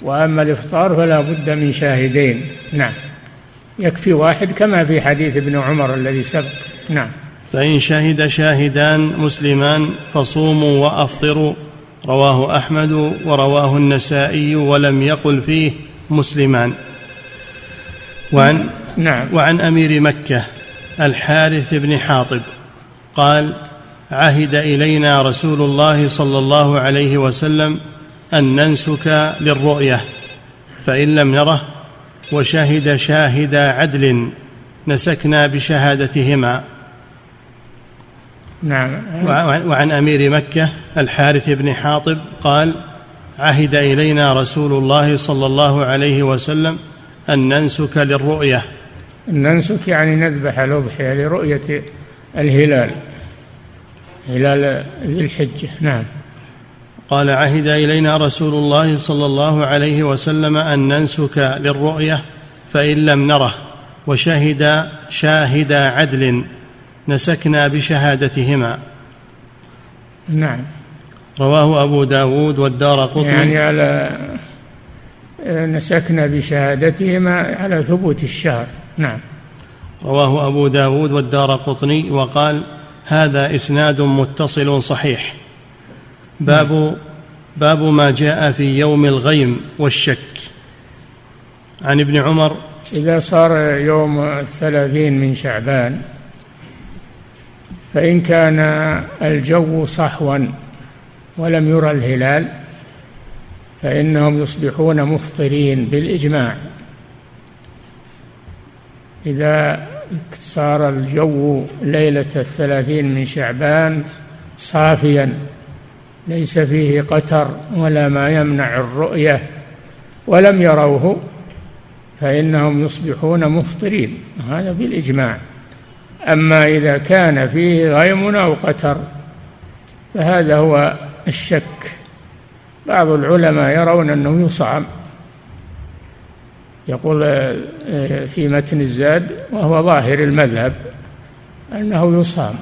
وأما الإفطار فلا بد من شاهدين. نعم. يكفي واحد كما في حديث ابن عمر الذي سبق. نعم. فإن شهد شاهدان مسلمان فصوموا وأفطروا. رواه أحمد ورواه النسائي ولم يقل فيه مسلمان. وعن نعم. وعن أمير مكة الحارث بن حاطب قال عهد إلينا رسول الله صلى الله عليه وسلم أن ننسك للرؤية فإن لم نره وشهد شاهد عدل نسكنا بشهادتهما. نعم. وعن أمير مكة الحارث بن حاطب قال عهد إلينا رسول الله صلى الله عليه وسلم أن ننسك للرؤية. ننسك يعني نذبح الاضحيه لرؤية الهلال. هلال ذي الحجة. نعم. قال عهد إلينا رسول الله صلى الله عليه وسلم أن ننسك للرؤية فإن لم نره وشهد شاهد عدل نسكنا بشهادتهما. نعم. رواه أبو داود والدار قطني. يعني على نسكنا بشهادتهما على ثبوت الشهر. نعم. رواه أبو داود والدار قطني وقال هذا إسناد متصل صحيح باب. باب ما جاء في يوم الغيم والشك عن ابن عمر إذا صار يوم الثلاثين من شعبان فإن كان الجو صحوا ولم يرى الهلال فإنهم يصبحون مفطرين بالإجماع إذا صار الجو ليلة الثلاثين من شعبان صافيا. ليس فيه قتر ولا ما يمنع الرؤية. ولم يروه فإنهم يصبحون مفطرين. هذا بالإجماع أما إذا كان فيه غيم أو قتر فهذا هو الشك. بعض العلماء يرون أنه يصعم يقول آه، في متن الزاد وهو ظاهر المذهب أنه يصام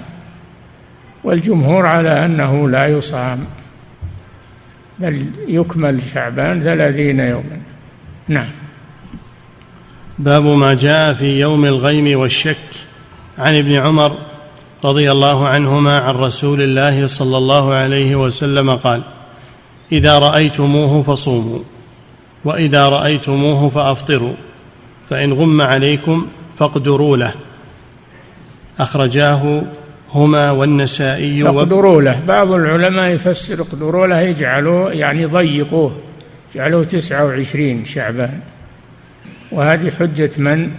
والجمهور على أنه لا يصام بل يكمل شعبان ثلاثين يوما. نعم. باب ما جاء في يوم الغيم والشك عن ابن عمر رضي الله عنهما عن رسول الله صلى الله عليه وسلم قال إذا رأيتموه فصوموا. وإذا رأيتموه فأفطروا فإن غم عليكم فاقدروا له. أخرجاه هما والنسائي اقدروا له. بعض العلماء يفسر اقدروا له يجعلوه يعني ضيقوه. جعلوه تسعة وعشرين شعبان. وهذه حجة من؟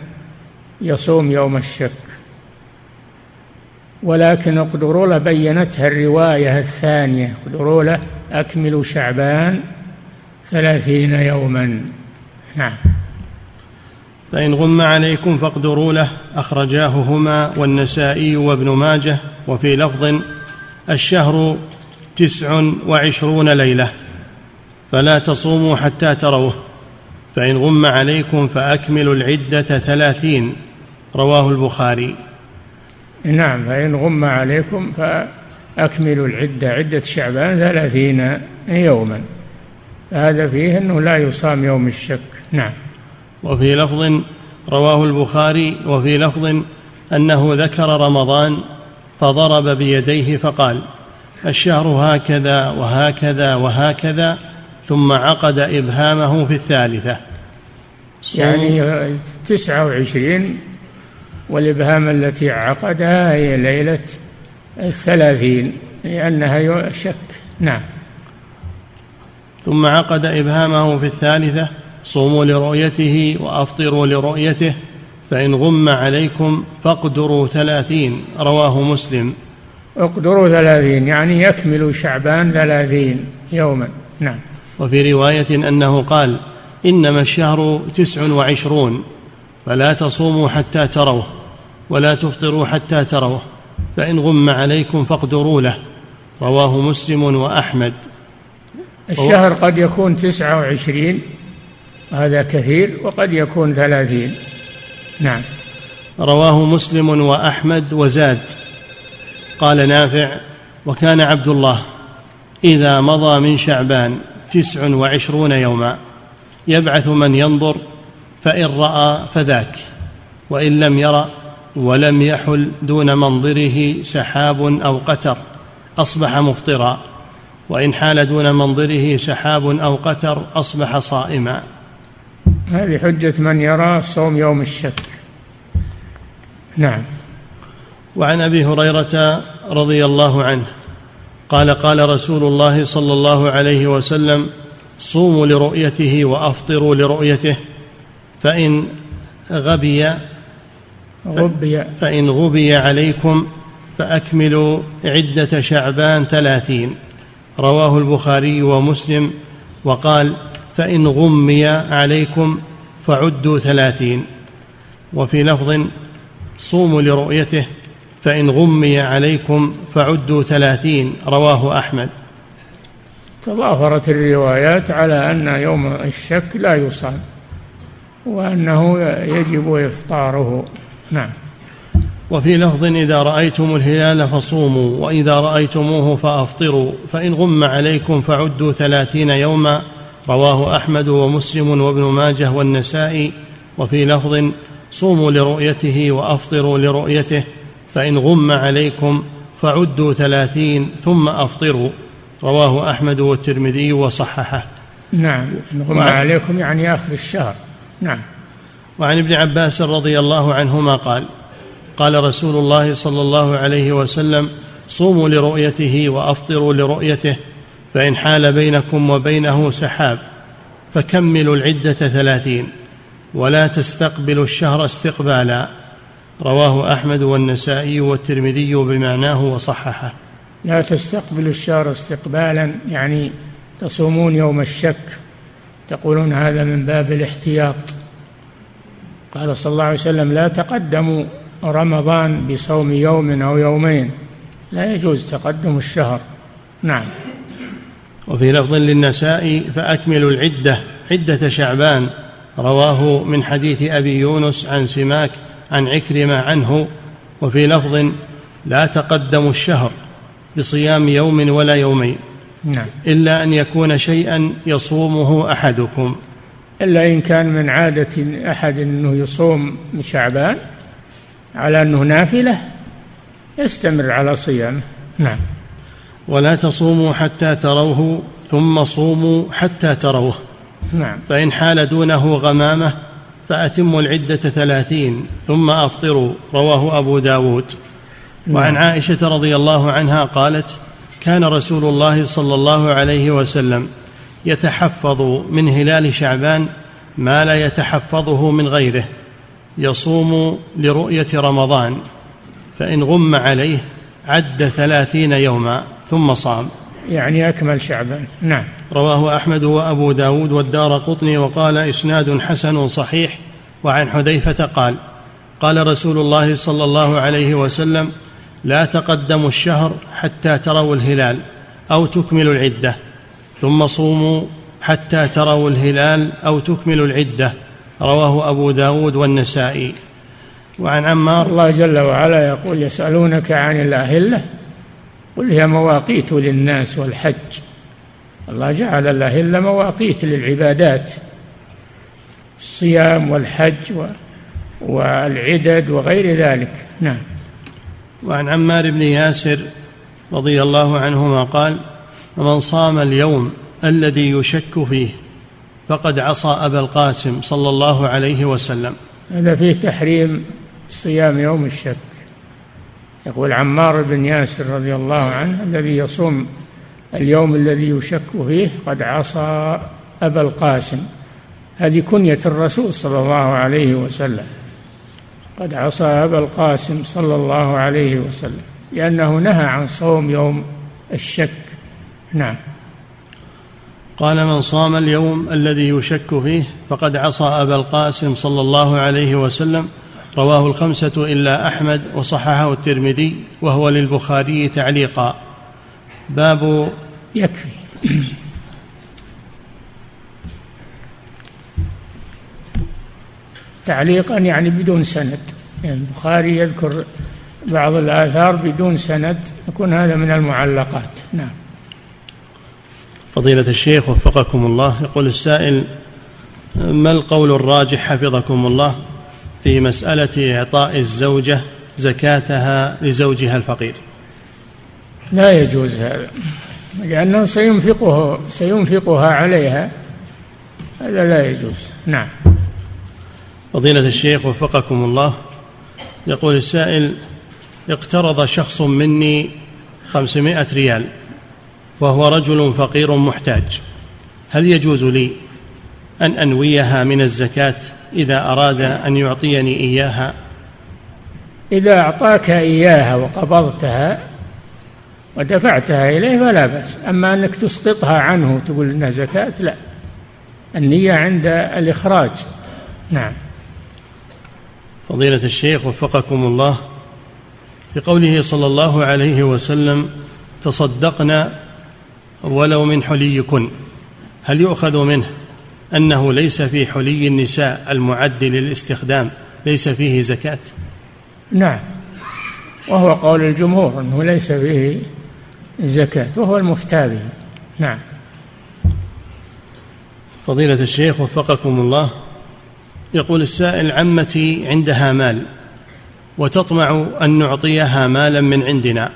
يصوم يوم الشك. ولكن اقدروا له بينتها الرواية الثانية. اقدروا له أكملوا شعبان. ثلاثين يوما. نعم. فإن غم عليكم فاقدروا له أخرجاه هما والنسائي وابن ماجه وفي لفظ الشهر تسع وعشرون ليلة فلا تصوموا حتى تروه. فإن غم عليكم فأكملوا العدة ثلاثين. رواه البخاري. نعم فإن غم عليكم فأكملوا العدة عدة شعبان ثلاثين يوما. هذا فيه أنه لا يصام يوم الشك. نعم. وفي لفظ رواه البخاري وفي لفظ أنه ذكر رمضان فضرب بيديه فقال الشهر هكذا وهكذا وهكذا ثم عقد إبهامه في الثالثة. يعني تسعة وعشرين والإبهام التي عقدها هي ليلة الثلاثين لأنها شك. نعم. ثم عقد إبهامه في الثالثة صوموا لرؤيته وأفطروا لرؤيته فإن غم عليكم فاقدروا ثلاثين رواه مسلم. اقدروا ثلاثين يعني يكملوا شعبان ثلاثين يوما. نعم. وفي رواية أنه قال إنما الشهر تسع وعشرون فلا تصوموا حتى تروه ولا تفطروا حتى تروه فإن غم عليكم فاقدروا له رواه مسلم وأحمد. الشهر قد يكون تسعة وعشرين هذا كثير وقد يكون ثلاثين. نعم. رواه مسلم وأحمد وزاد. قال نافع وكان عبد الله إذا مضى من شعبان تسع وعشرون يوما يبعث من ينظر فإن رأى فذاك وإن لم يرى ولم يحل دون منظره سحاب أو قتر أصبح مفطرا. وإن حال دون منظره سحاب أو قتر أصبح صائما. هذه حجة من يرى صوم يوم الشك. نعم. وعن أبي هريرة رضي الله عنه قال قال رسول الله صلى الله عليه وسلم صوموا لرؤيته وأفطروا لرؤيته فإن غبي غبي. فإن غبي عليكم فأكملوا عدة شعبان ثلاثين. رواه البخاري ومسلم وقال فإن غمي عليكم فعدوا ثلاثين. وفي لفظ صوموا لرؤيته فإن غمي عليكم فعدوا ثلاثين رواه أحمد. تضافرت الروايات على أن يوم الشك لا يصام وأنه يجب إفطاره. نعم. وفي لفظ إذا رأيتم الهلال فصوموا وإذا رأيتموه فأفطروا فإن غم عليكم فعدوا ثلاثين يوما. رواه أحمد ومسلم وابن ماجه والنسائي. وفي لفظ صوموا لرؤيته وأفطروا لرؤيته فإن غم عليكم فعدوا ثلاثين ثم أفطروا. رواه أحمد والترمذي وصححه. نعم غم عليكم يعني آخر الشهر. نعم. وعن ابن عباس رضي الله عنهما قال قال رسول الله صلى الله عليه وسلم صوموا لرؤيته وأفطروا لرؤيته فإن حال بينكم وبينه سحاب فكملوا العدة ثلاثين ولا تستقبلوا الشهر استقبالا. رواه أحمد والنسائي والترمذي بمعناه وصححه. لا تستقبلوا الشهر استقبالا يعني تصومون يوم الشك تقولون هذا من باب الاحتياط. قال صلى الله عليه وسلم لا تقدموا رمضان بصوم يوم أو يومين. لا يجوز تقدم الشهر. نعم. وفي لفظ للنساء فأكملوا العدة عدة شعبان. رواه من حديث أبي يونس عن سماك عن عكرمة عنه. وفي لفظ لا تقدموا الشهر بصيام يوم ولا يومين. نعم. إلا أن يكون شيئا يصومه أحدكم. إلا إن كان من عادة أحد أنه يصوم من شعبان على أنه نافلة يستمر على صيامه. نعم. ولا تصوموا حتى تروه ثم صوموا حتى تروه. نعم. فإن حال دونه غمامة فأتموا العدة ثلاثين ثم أفطروا. رواه أبو داود. وعن نعم. عائشة رضي الله عنها قالت كان رسول الله صلى الله عليه وسلم يتحفظ من هلال شعبان ما لا يتحفظه من غيره. يصوم لرؤية رمضان فإن غم عليه عد ثلاثين يوما ثم صام. يعني أكمل شعبان نعم. رواه أحمد وأبو داود والدار قطني وقال إسناد حسن صحيح وعن حذيفة قال قال رسول الله صلى الله عليه وسلم لا تقدموا الشهر حتى تروا الهلال أو تكملوا العدة ثم صوموا حتى تروا الهلال أو تكملوا العدة. رواه أبو داود والنسائي. وعن عمار الله جل وعلا يقول يسألونك عن الأهلة قل هي مواقيت للناس والحج. الله جعل الأهلة مواقيت للعبادات. الصيام والحج والعدد وغير ذلك. نعم. وعن عمار بن ياسر رضي الله عنهما قال ومن صام اليوم الذي يشك فيه فقد عصى أبا القاسم صلى الله عليه وسلم. هذا فيه تحريم صيام يوم الشك. يقول عمار بن ياسر رضي الله عنه الذي يصوم اليوم الذي يشك فيه قد عصى أبا القاسم. هذه كنية الرسول صلى الله عليه وسلم. قد عصى أبا القاسم صلى الله عليه وسلم. لأنه نهى عن صوم يوم الشك. نعم. قال من صام اليوم الذي يشك فيه فقد عصى أبا القاسم صلى الله عليه وسلم. رواه الخمسة إلا أحمد وصححه الترمذي وهو للبخاري تعليقا. باب يكفي. تعليقا يعني بدون سند. يعني البخاري يذكر بعض الآثار بدون سند. يكون هذا من المعلقات. نعم. فضيلة الشيخ وفقكم الله. يقول السائل ما القول الراجح حفظكم الله في مسألة إعطاء الزوجة زكاتها لزوجها الفقير؟ لا يجوز هذا لأنه سينفقه سينفقها عليها. هذا لا يجوز. نعم. فضيلة الشيخ وفقكم الله يقول السائل اقترض شخص مني خمسمائة ريال. وهو رجل فقير محتاج. هل يجوز لي أن أنويها من الزكاة إذا أراد أن يعطيني إياها؟ إذا أعطاك إياها وقبضتها ودفعتها إليه فلا بأس. أما أنك تسقطها عنه وتقول إنها زكاة لا. النية عند الإخراج. نعم. فضيلة الشيخ وفقكم الله بقوله صلى الله عليه وسلم تصدقنا ولو من حليكن. هل يؤخذ منه أنه ليس في حلي النساء المعد للاستخدام ليس فيه زكاة؟ نعم. وهو قول الجمهور أنه ليس فيه زكاة وهو المفتى به. نعم. فضيلة الشيخ وفقكم الله يقول السائل عمتي عندها مال وتطمع أن نعطيها مالا من عندنا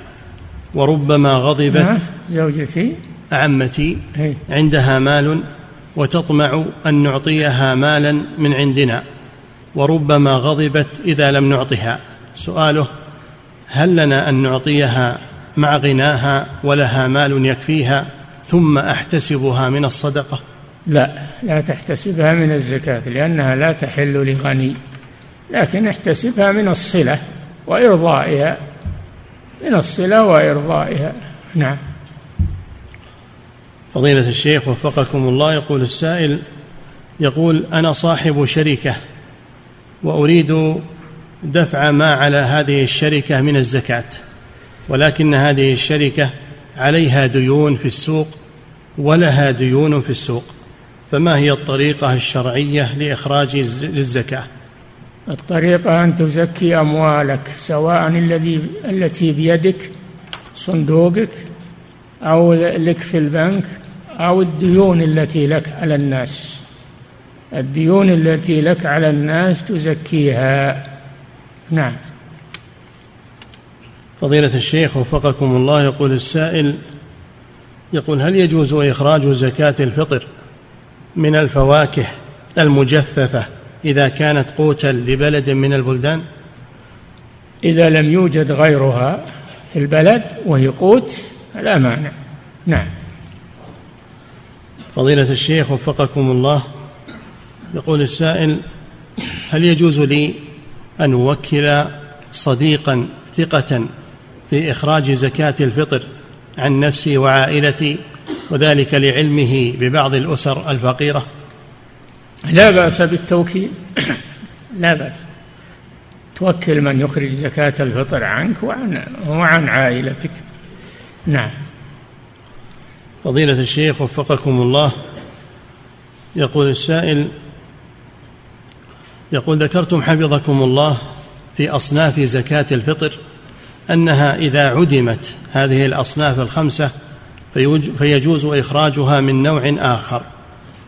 وربما غضبت نعم، زوجتي عمتي عندها مال وتطمع أن نعطيها مالا من عندنا وربما غضبت إذا لم نعطها. سؤاله هل لنا أن نعطيها مع غناها ولها مال يكفيها ثم أحتسبها من الصدقة؟ لا لا تحتسبها من الزكاة لأنها لا تحل لغني. لكن احتسبها من الصلة وإرضائها من الصلة وإرضائها. نعم. فضيلة الشيخ وفقكم الله يقول السائل يقول أنا صاحب شركة وأريد دفع ما على هذه الشركة من الزكاة ولكن هذه الشركة عليها ديون في السوق ولها ديون في السوق فما هي الطريقة الشرعية لإخراج الزكاة الطريقة أن تزكي أموالك سواء الذي التي بيدك صندوقك أو لك في البنك أو الديون التي لك على الناس. الديون التي لك على الناس تزكيها. نعم. فضيلة الشيخ وفقكم الله يقول السائل يقول هل يجوز إخراج زكاة الفطر من الفواكه المجففة إذا كانت قوتا لبلد من البلدان؟ إذا لم يوجد غيرها في البلد وهي قوت لا مانع نعم. فضيلة الشيخ وفقكم الله يقول السائل هل يجوز لي أن أوكل صديقا ثقة في إخراج زكاة الفطر عن نفسي وعائلتي وذلك لعلمه ببعض الأسر الفقيرة؟ لا بأس بالتوكيل. لا بأس. توكل من يخرج زكاة الفطر عنك وعن وعن عائلتك. نعم. فضيلة الشيخ وفقكم الله يقول السائل يقول ذكرتم حفظكم الله في أصناف زكاة الفطر أنها إذا عدمت هذه الأصناف الخمسة فيجوز إخراجها من نوع آخر.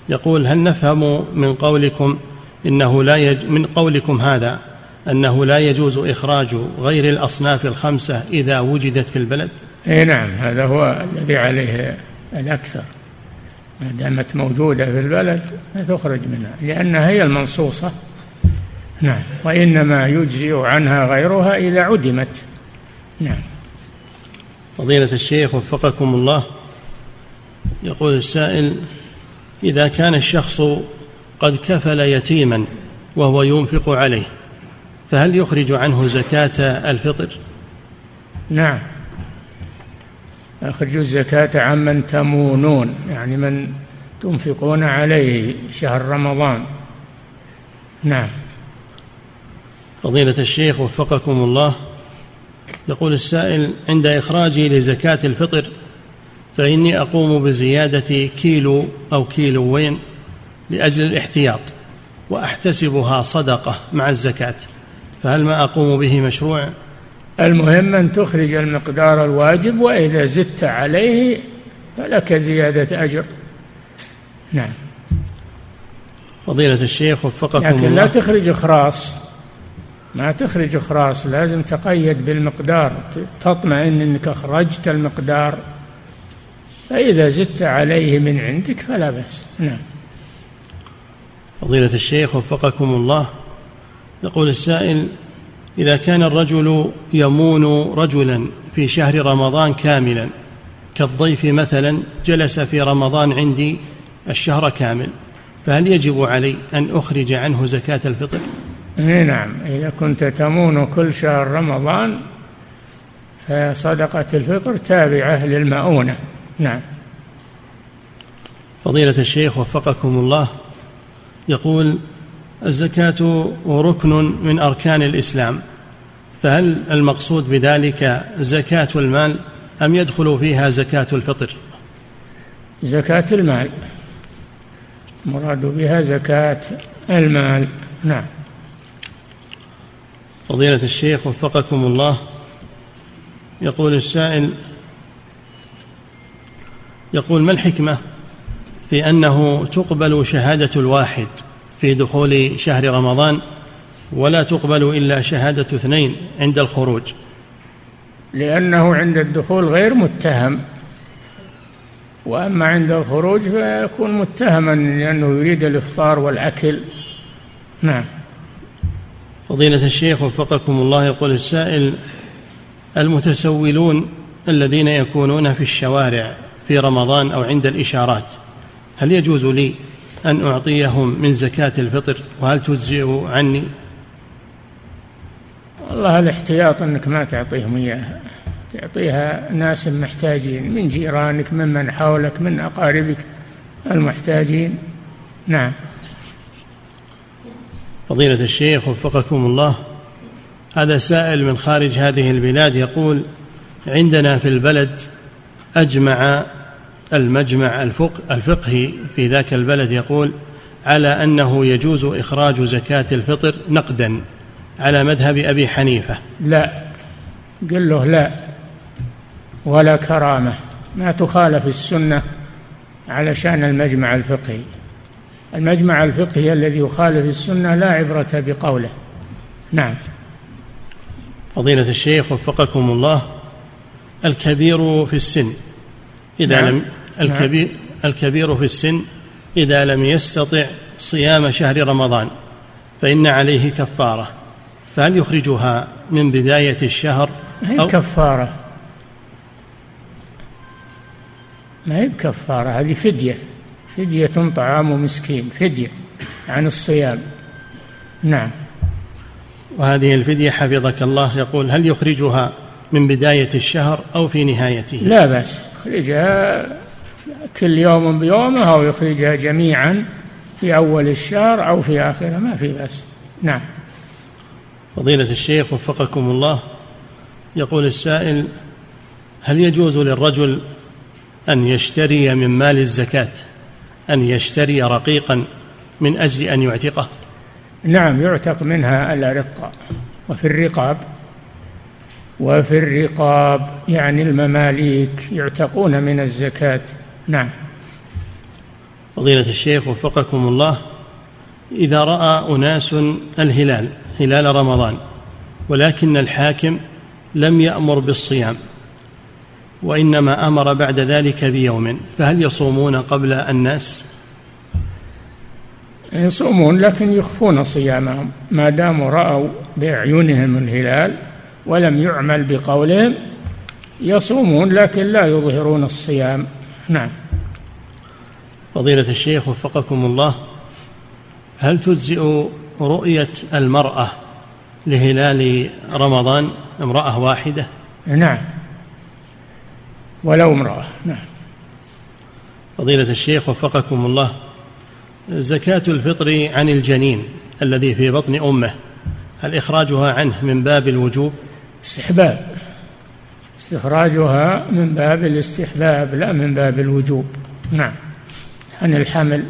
يقول هل نفهم من قولكم إنه لا يج من قولكم هذا أنه لا يجوز إخراج غير الأصناف الخمسة إذا وجدت في البلد؟ أي نعم هذا هو الذي عليه الأكثر. ما دامت موجودة في البلد تخرج منها لأنها هي المنصوصة. نعم وإنما يجزئ عنها غيرها إذا عدمت. نعم. فضيلة الشيخ وفقكم الله يقول السائل إذا كان الشخص قد كفل يتيما وهو ينفق عليه فهل يخرج عنه زكاة الفطر؟ نعم. أخرجوا الزكاة عمن تمونون يعني من تنفقون عليه شهر رمضان نعم فضيلة الشيخ وفقكم الله يقول السائل عند إخراجي لزكاة الفطر فإني أقوم بزيادة كيلو أو كيلوين لأجل الاحتياط وأحتسبها صدقة مع الزكاة فهل ما أقوم به مشروع؟ المهم أن تخرج المقدار الواجب وإذا زدت عليه فلك زيادة أجر. نعم. فضيلة الشيخ وفقكم لكن الله. لا تخرج إخراص ما تخرج إخراص لازم تقيد بالمقدار. تطمئن أنك أخرجت المقدار. فإذا زدت عليه من عندك فلا بأس. نعم. فضيلة الشيخ وفقكم الله. يقول السائل إذا كان الرجل يمون رجلا في شهر رمضان كاملا كالضيف مثلا جلس في رمضان عندي الشهر كامل فهل يجب علي أن أخرج عنه زكاة الفطر؟ نعم إذا كنت تمون كل شهر رمضان فصدقة الفطر تابعة للمؤونة نعم فضيلة الشيخ وفقكم الله يقول الزكاة ركن من أركان الإسلام فهل المقصود بذلك زكاة المال أم يدخل فيها زكاة الفطر؟ زكاة المال. مراد بها زكاة المال. نعم. فضيلة الشيخ وفقكم الله يقول السائل يقول ما الحكمة في أنه تقبل شهادة الواحد؟ في دخول شهر رمضان ولا تقبل إلا شهادة اثنين عند الخروج. لأنه عند الدخول غير متهم. وأما عند الخروج فيكون متهما لأنه يريد الإفطار والأكل. نعم. فضيلة الشيخ وفقكم الله يقول السائل المتسولون الذين يكونون في الشوارع في رمضان أو عند الإشارات هل يجوز لي أن أعطيهم من زكاة الفطر؟ وهل تجزئ عني؟ والله الاحتياط أنك ما تعطيهم إياها. تعطيها ناس محتاجين من جيرانك ممن حولك من أقاربك المحتاجين. نعم. فضيلة الشيخ وفقكم الله. هذا سائل من خارج هذه البلاد يقول عندنا في البلد أجمع المجمع الفقهي في ذاك البلد يقول على أنه يجوز إخراج زكاة الفطر نقدا على مذهب أبي حنيفة. لا. قل له لا. ولا كرامة. ما تخالف السنة علشان المجمع الفقهي. المجمع الفقهي الذي يخالف السنة لا عبرة بقوله. نعم. فضيلة الشيخ وفقكم الله الكبير في السن إذا نعم. لم الكبير نعم. الكبير في السن إذا لم يستطع صيام شهر رمضان فإن عليه كفارة. فهل يخرجها من بداية الشهر؟ ما هي كفارة ما هي بكفارة؟ هذه فدية. فدية طعام مسكين فدية عن الصيام. نعم. وهذه الفدية حفظك الله يقول هل يخرجها من بداية الشهر أو في نهايته؟ لا بأس يخرجها كل يوم بيومه أو يخرجها جميعا في أول الشهر أو في آخره ما في بأس. نعم. فضيلة الشيخ وفقكم الله يقول السائل هل يجوز للرجل أن يشتري من مال الزكاة أن يشتري رقيقا من أجل أن يعتقه؟ نعم يعتق منها الأرقاء وفي الرقاب. وفي الرقاب يعني المماليك يعتقون من الزكاة. نعم فضيلة الشيخ وفقكم الله إذا رأى أناس الهلال هلال رمضان ولكن الحاكم لم يأمر بالصيام وإنما أمر بعد ذلك بيوم فهل يصومون قبل الناس؟ يصومون لكن يخفون صيامهم ما داموا رأوا بأعينهم الهلال ولم يعمل بقولهم يصومون لكن لا يظهرون الصيام نعم فضيلة الشيخ وفقكم الله هل تجزئ رؤية المرأة لهلال رمضان امرأة واحدة؟ نعم ولو امرأة نعم فضيلة الشيخ وفقكم الله زكاة الفطر عن الجنين الذي في بطن أمه هل إخراجها عنه من باب الوجوب؟ استحباب استخراجها من باب الاستحباب لا من باب الوجوب. نعم. عن الحمل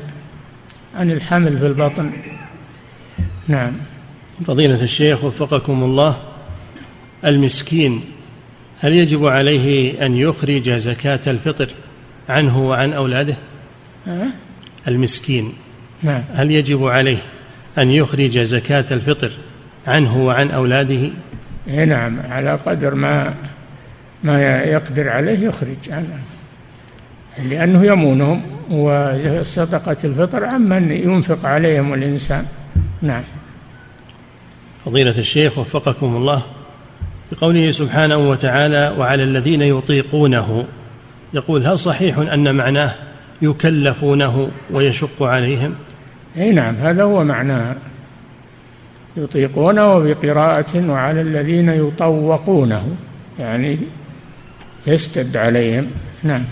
عن الحمل في البطن. نعم. فضيلة الشيخ وفقكم الله المسكين هل يجب عليه أن يخرج زكاة الفطر عنه وعن أولاده؟ أه؟ المسكين نعم. هل يجب عليه أن يخرج زكاة الفطر عنه وعن أولاده؟ إيه نعم. على قدر ما ما يقدر عليه يخرج عنه لأنه يمونهم وصدقة الفطر عمن ينفق عليهم الإنسان. نعم. فضيلة الشيخ وفقكم الله بقوله سبحانه وتعالى وعلى الذين يطيقونه يقول هل صحيح أن معناه يكلفونه ويشق عليهم؟ أي نعم هذا هو معناه يطيقونه بقراءة وعلى الذين يطوقونه يعني يشتد عليهم. نعم.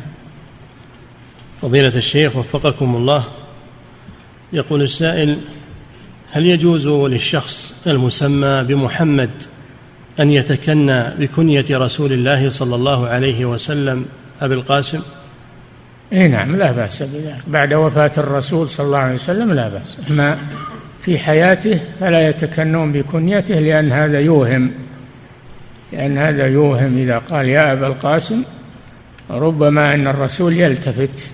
فضيلة الشيخ وفقكم الله يقول السائل هل يجوز للشخص المسمى بمحمد أن يتكنى بكنية رسول الله صلى الله عليه وسلم أبي القاسم؟ إي نعم لا بأس بذلك. بعد وفاة الرسول صلى الله عليه وسلم لا بأس. أما في حياته فلا يتكنون بكنيته لأن هذا يوهم. لأن هذا يوهم إذا قال يا أبا القاسم ربما أن الرسول يلتفت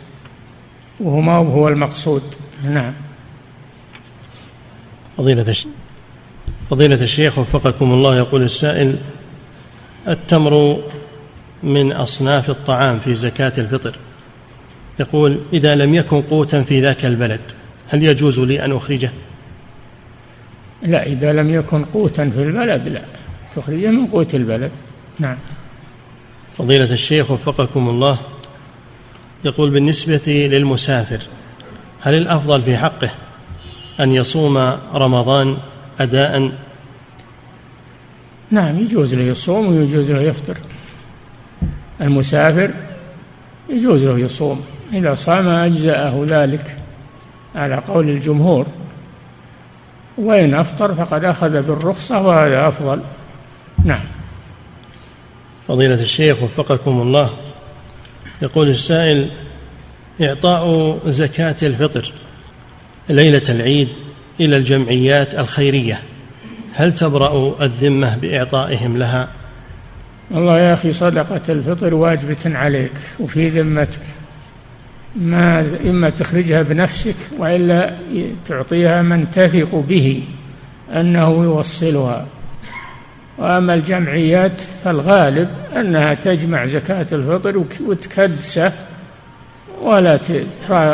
وهو ما هو المقصود. نعم. فضيلة الشيخ فضيلة الشيخ وفقكم الله يقول السائل التمر من أصناف الطعام في زكاة الفطر. يقول إذا لم يكن قوتا في ذاك البلد هل يجوز لي أن أخرجه؟ لا إذا لم يكن قوتا في البلد لا. تخرجه من قوت البلد. نعم. فضيلة الشيخ وفقكم الله يقول بالنسبة للمسافر هل الأفضل في حقه أن يصوم رمضان أداء؟ نعم يجوز له يصوم ويجوز له يفطر. المسافر يجوز له يصوم. إذا صام أجزأه ذلك على قول الجمهور وإن أفطر فقد أخذ بالرخصة وهذا أفضل. نعم. فضيلة الشيخ وفقكم الله. يقول السائل إعطاء زكاة الفطر ليلة العيد إلى الجمعيات الخيرية هل تبرأ الذمة بإعطائهم لها؟ والله يا أخي صدقة الفطر واجبة عليك وفي ذمتك. ما إما تخرجها بنفسك وإلا تعطيها من تثق به أنه يوصلها. وأما الجمعيات فالغالب أنها تجمع زكاة الفطر وتكدسه ولا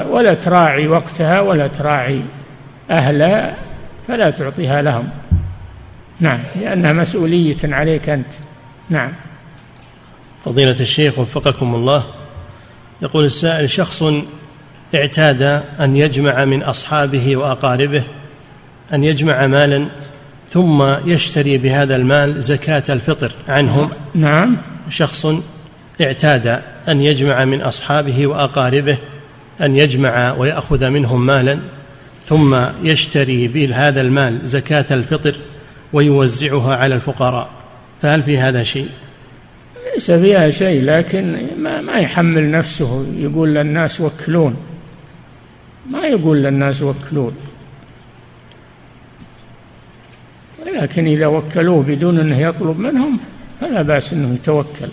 ولا تراعي وقتها ولا تراعي أهلها فلا تعطيها لهم. نعم لأنها مسؤولية عليك أنت. نعم. فضيلة الشيخ وفقكم الله يقول السائل شخص اعتاد أن يجمع من أصحابه وأقاربه أن يجمع مالا ثم يشتري بهذا المال زكاة الفطر عنهم. نعم. شخص اعتاد أن يجمع من أصحابه وأقاربه أن يجمع ويأخذ منهم مالا ثم يشتري بهذا المال زكاة الفطر ويوزعها على الفقراء. فهل في هذا شيء؟ ليس فيها شيء لكن ما, ما يحمل نفسه يقول للناس وكلون. ما يقول للناس وكلون. لكن إذا وكلوه بدون أنه يطلب منهم فلا بأس أنه يتوكل.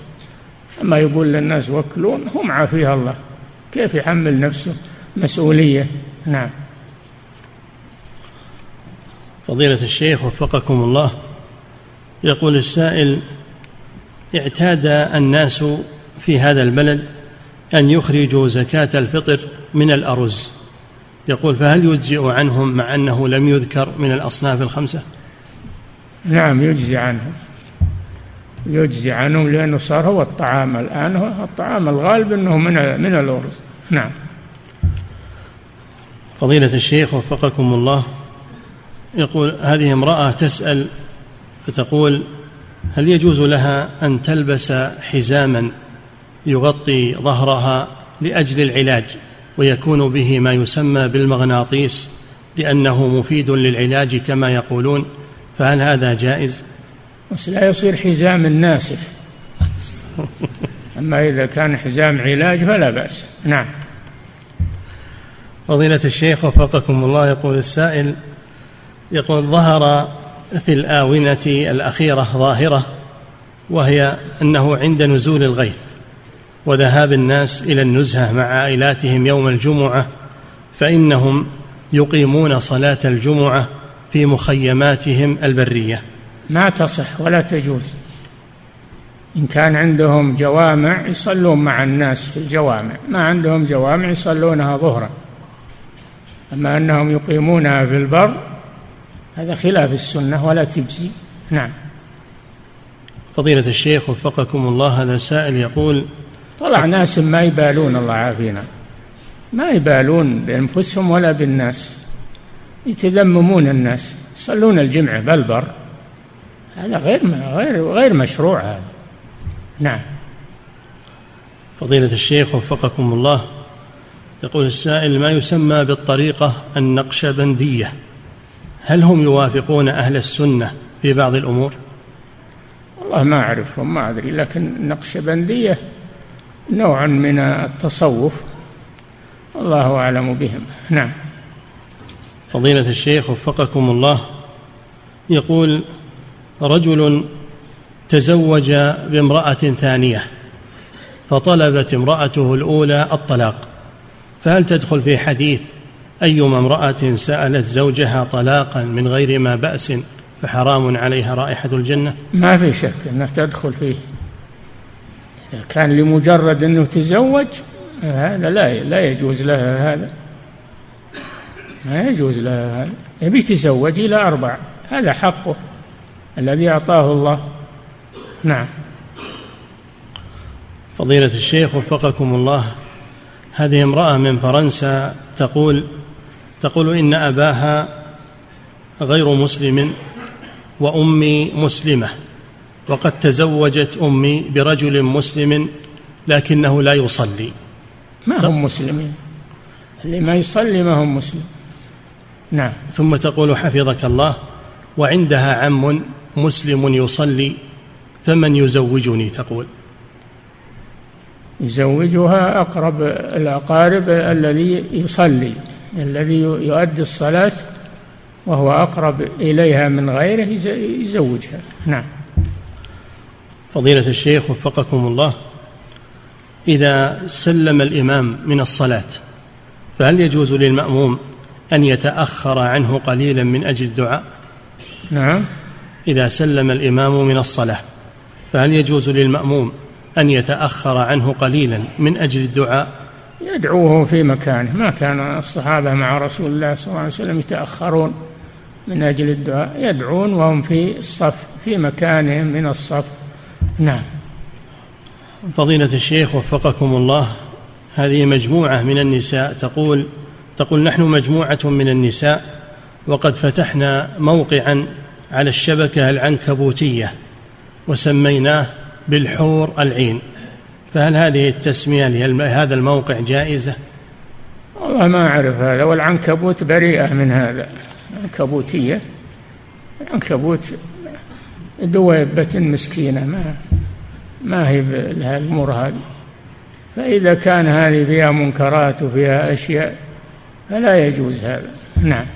أما يقول للناس وكلون هم عافيها الله. كيف يحمل نفسه؟ مسؤولية. نعم. فضيلة الشيخ وفقكم الله يقول السائل اعتاد الناس في هذا البلد أن يخرجوا زكاة الفطر من الأرز. يقول فهل يجزئ عنهم مع أنه لم يذكر من الأصناف الخمسة؟ نعم يجزي عنهم. يجزي عنهم لأنه صار هو الطعام الآن. هو الطعام الغالب أنه من من الأرز. نعم. فضيلة الشيخ وفقكم الله يقول هذه امرأة تسأل فتقول هل يجوز لها أن تلبس حزاما يغطي ظهرها لأجل العلاج ويكون به ما يسمى بالمغناطيس لأنه مفيد للعلاج كما يقولون؟ فهل هذا جائز؟ بس لا يصير حزام ناسف أما إذا كان حزام علاج فلا بأس. نعم. فضيلة الشيخ وفقكم الله يقول السائل يقول ظهر في الآونة الأخيرة ظاهرة وهي أنه عند نزول الغيث وذهاب الناس إلى النزهة مع عائلاتهم يوم الجمعة فإنهم يقيمون صلاة الجمعة في مخيماتهم البرية. ما تصح ولا تجوز. إن كان عندهم جوامع يصلون مع الناس في الجوامع. ما عندهم جوامع يصلونها ظهرا. أما أنهم يقيمونها في البر هذا خلاف السنة ولا تجزي. نعم. فضيلة الشيخ وفقكم الله هذا سائل يقول طلع ناس ما يبالون الله عافينا. ما يبالون بأنفسهم ولا بالناس. يتذممون الناس. يصلون الجمعة بالبر. هذا غير غير غير مشروع هذا. نعم. فضيلة الشيخ وفقكم الله يقول السائل ما يسمى بالطريقة النقشبندية هل هم يوافقون أهل السنة في بعض الأمور؟ والله ما أعرفهم ما أدري لكن النقشبندية نوع من التصوف. الله أعلم بهم. نعم. فضيلة الشيخ وفقكم الله يقول رجل تزوج بامرأة ثانية فطلبت امرأته الأولى الطلاق فهل تدخل في حديث أيما امرأة سألت زوجها طلاقا من غير ما بأس فحرام عليها رائحة الجنة؟ ما في شك أنها تدخل فيه. كان لمجرد أنه تزوج هذا لا لا يجوز لها هذا. ما يجوز لها هذا يبي يتزوج إلى أربع. هذا حقه الذي أعطاه الله. نعم. فضيلة الشيخ وفقكم الله. هذه امرأة من فرنسا تقول تقول إن أباها غير مسلم وأمي مسلمة وقد تزوجت أمي برجل مسلم لكنه لا يصلي. ما هم مسلمين؟ اللي ما يصلي ما هم مسلم. نعم. ثم تقول حفظك الله وعندها عم مسلم يصلي فمن يزوجني؟ تقول. يزوجها أقرب الأقارب الذي يصلي الذي يؤدي الصلاة وهو أقرب إليها من غيره يزوجها. نعم. فضيلة الشيخ وفقكم الله إذا سلم الإمام من الصلاة فهل يجوز للمأموم أن يتأخر عنه قليلا من أجل الدعاء. نعم. إذا سلم الإمام من الصلاة فهل يجوز للمأموم أن يتأخر عنه قليلا من أجل الدعاء؟ يدعوه في مكانه. ما كان الصحابة مع رسول الله صلى الله عليه وسلم يتأخرون من أجل الدعاء. يدعون وهم في الصف في مكانهم من الصف. نعم. فضيلة الشيخ وفقكم الله هذه مجموعة من النساء تقول تقول نحن مجموعة من النساء وقد فتحنا موقعا على الشبكة العنكبوتية وسميناه بالحور العين. فهل هذه التسمية لهذا الموقع جائزة؟ والله ما أعرف هذا والعنكبوت بريئة من هذا. عنكبوتية العنكبوت دويبة مسكينة ما ما هي لها الأمور هذه. فإذا كان هذه فيها منكرات وفيها أشياء فلا يجوز هذا. نعم.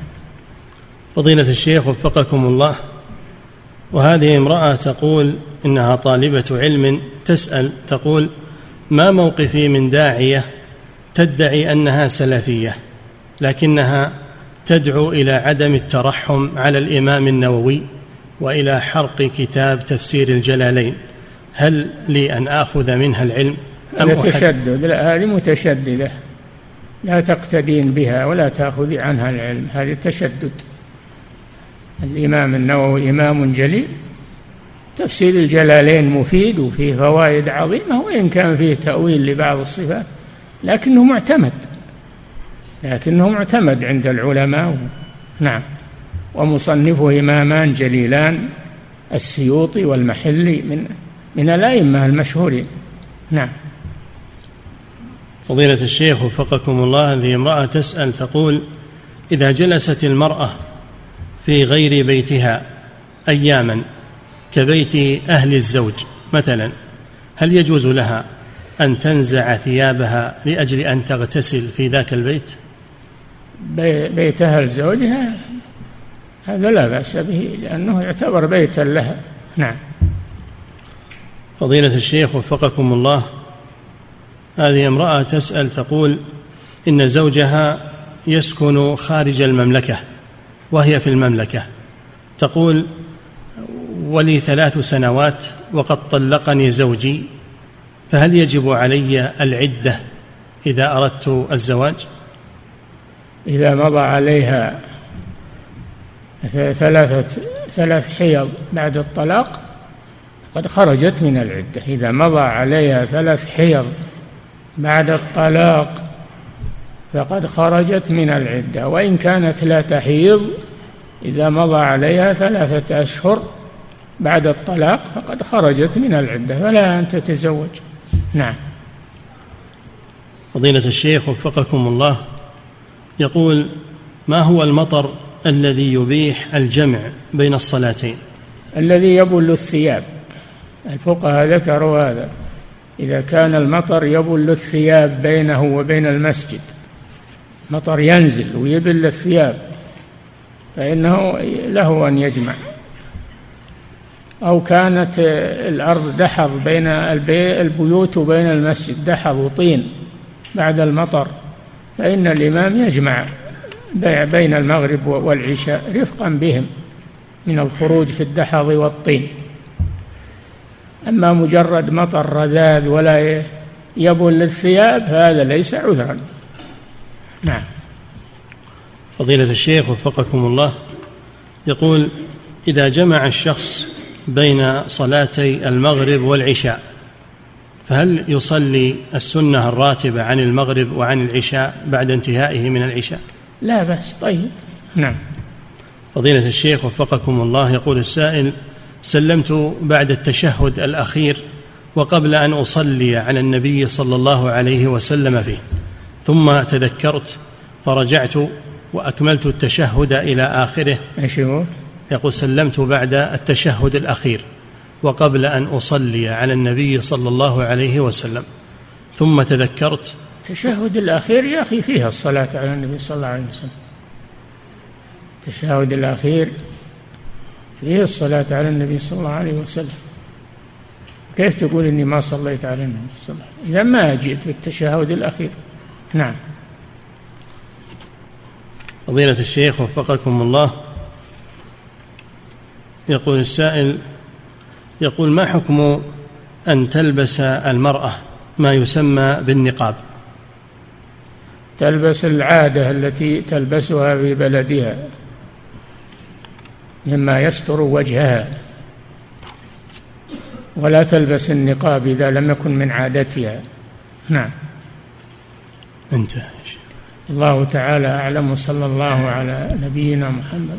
فضيلة الشيخ وفقكم الله وهذه امرأة تقول إنها طالبة علم تسأل تقول ما موقفي من داعية تدعي أنها سلفية لكنها تدعو إلى عدم الترحم على الإمام النووي وإلى حرق كتاب تفسير الجلالين هل لي أن آخذ منها العلم أم تشدد لا هذه متشددة. لا تقتدين بها ولا تأخذي عنها العلم. هذه تشدد الإمام النووي إمام جليل. تفسير الجلالين مفيد وفيه فوائد عظيمة وإن كان فيه تأويل لبعض الصفات لكنه معتمد. لكنه معتمد عند العلماء. نعم. ومصنفه إمامان جليلان السيوطي والمحلي من من الأئمة المشهورين. نعم. فضيلة الشيخ وفقكم الله هذه امرأة تسأل تقول إذا جلست المرأة في غير بيتها أياما كبيت أهل الزوج مثلا هل يجوز لها أن تنزع ثيابها لأجل أن تغتسل في ذاك البيت؟ بيت أهل زوجها؟ هذا لا بأس به لأنه يعتبر بيتا لها. نعم. فضيلة الشيخ وفقكم الله هذه امرأة تسأل تقول إن زوجها يسكن خارج المملكة وهي في المملكة. تقول ولي ثلاث سنوات وقد طلقني زوجي فهل يجب علي العدة إذا أردت الزواج؟ إذا مضى عليها ثلاثة ثلاث حيض بعد الطلاق قد خرجت من العدة. إذا مضى عليها ثلاث حيض بعد الطلاق فقد خرجت من العدة وإن كانت لا تحيض إذا مضى عليها ثلاثة أشهر بعد الطلاق فقد خرجت من العدة فلا أن تتزوج. نعم. فضيلة الشيخ وفقكم الله يقول ما هو المطر الذي يبيح الجمع بين الصلاتين؟ الذي يبل الثياب. الفقهاء ذكروا هذا. إذا كان المطر يبل الثياب بينه وبين المسجد. مطر ينزل ويبل الثياب فإنه له أن يجمع. أو كانت الأرض دحض بين البيوت وبين المسجد دحض وطين بعد المطر فإن الإمام يجمع بين المغرب والعشاء رفقا بهم من الخروج في الدحض والطين. أما مجرد مطر رذاذ ولا يبل الثياب هذا ليس عذرا. نعم. فضيلة الشيخ وفقكم الله يقول إذا جمع الشخص بين صلاتي المغرب والعشاء فهل يصلي السنة الراتبة عن المغرب وعن العشاء بعد انتهائه من العشاء؟ لا بأس. طيب. نعم. فضيلة الشيخ وفقكم الله يقول السائل سلمت بعد التشهد الأخير وقبل أن أصلي على النبي صلى الله عليه وسلم فيه ثم تذكرت فرجعت وأكملت التشهد إلى آخره. إيش هو؟ يقول سلمت بعد التشهد الأخير وقبل أن أصلي على النبي صلى الله عليه وسلم. ثم تذكرت. التشهد الأخير يا أخي فيها الصلاة على النبي صلى الله عليه وسلم. التشهد الأخير فيه الصلاة على النبي صلى الله عليه وسلم. كيف تقول إني ما صليت على النبي صلى الله عليه وسلم؟ إذا ما جئت بالتشهد الأخير. نعم. فضيلة الشيخ وفقكم الله. يقول السائل يقول ما حكم أن تلبس المرأة ما يسمى بالنقاب؟ تلبس العادة التي تلبسها في بلدها. مما يستر وجهها. ولا تلبس النقاب إذا لم يكن من عادتها. نعم. انتهى الله تعالى أعلم صلى الله على نبينا محمد.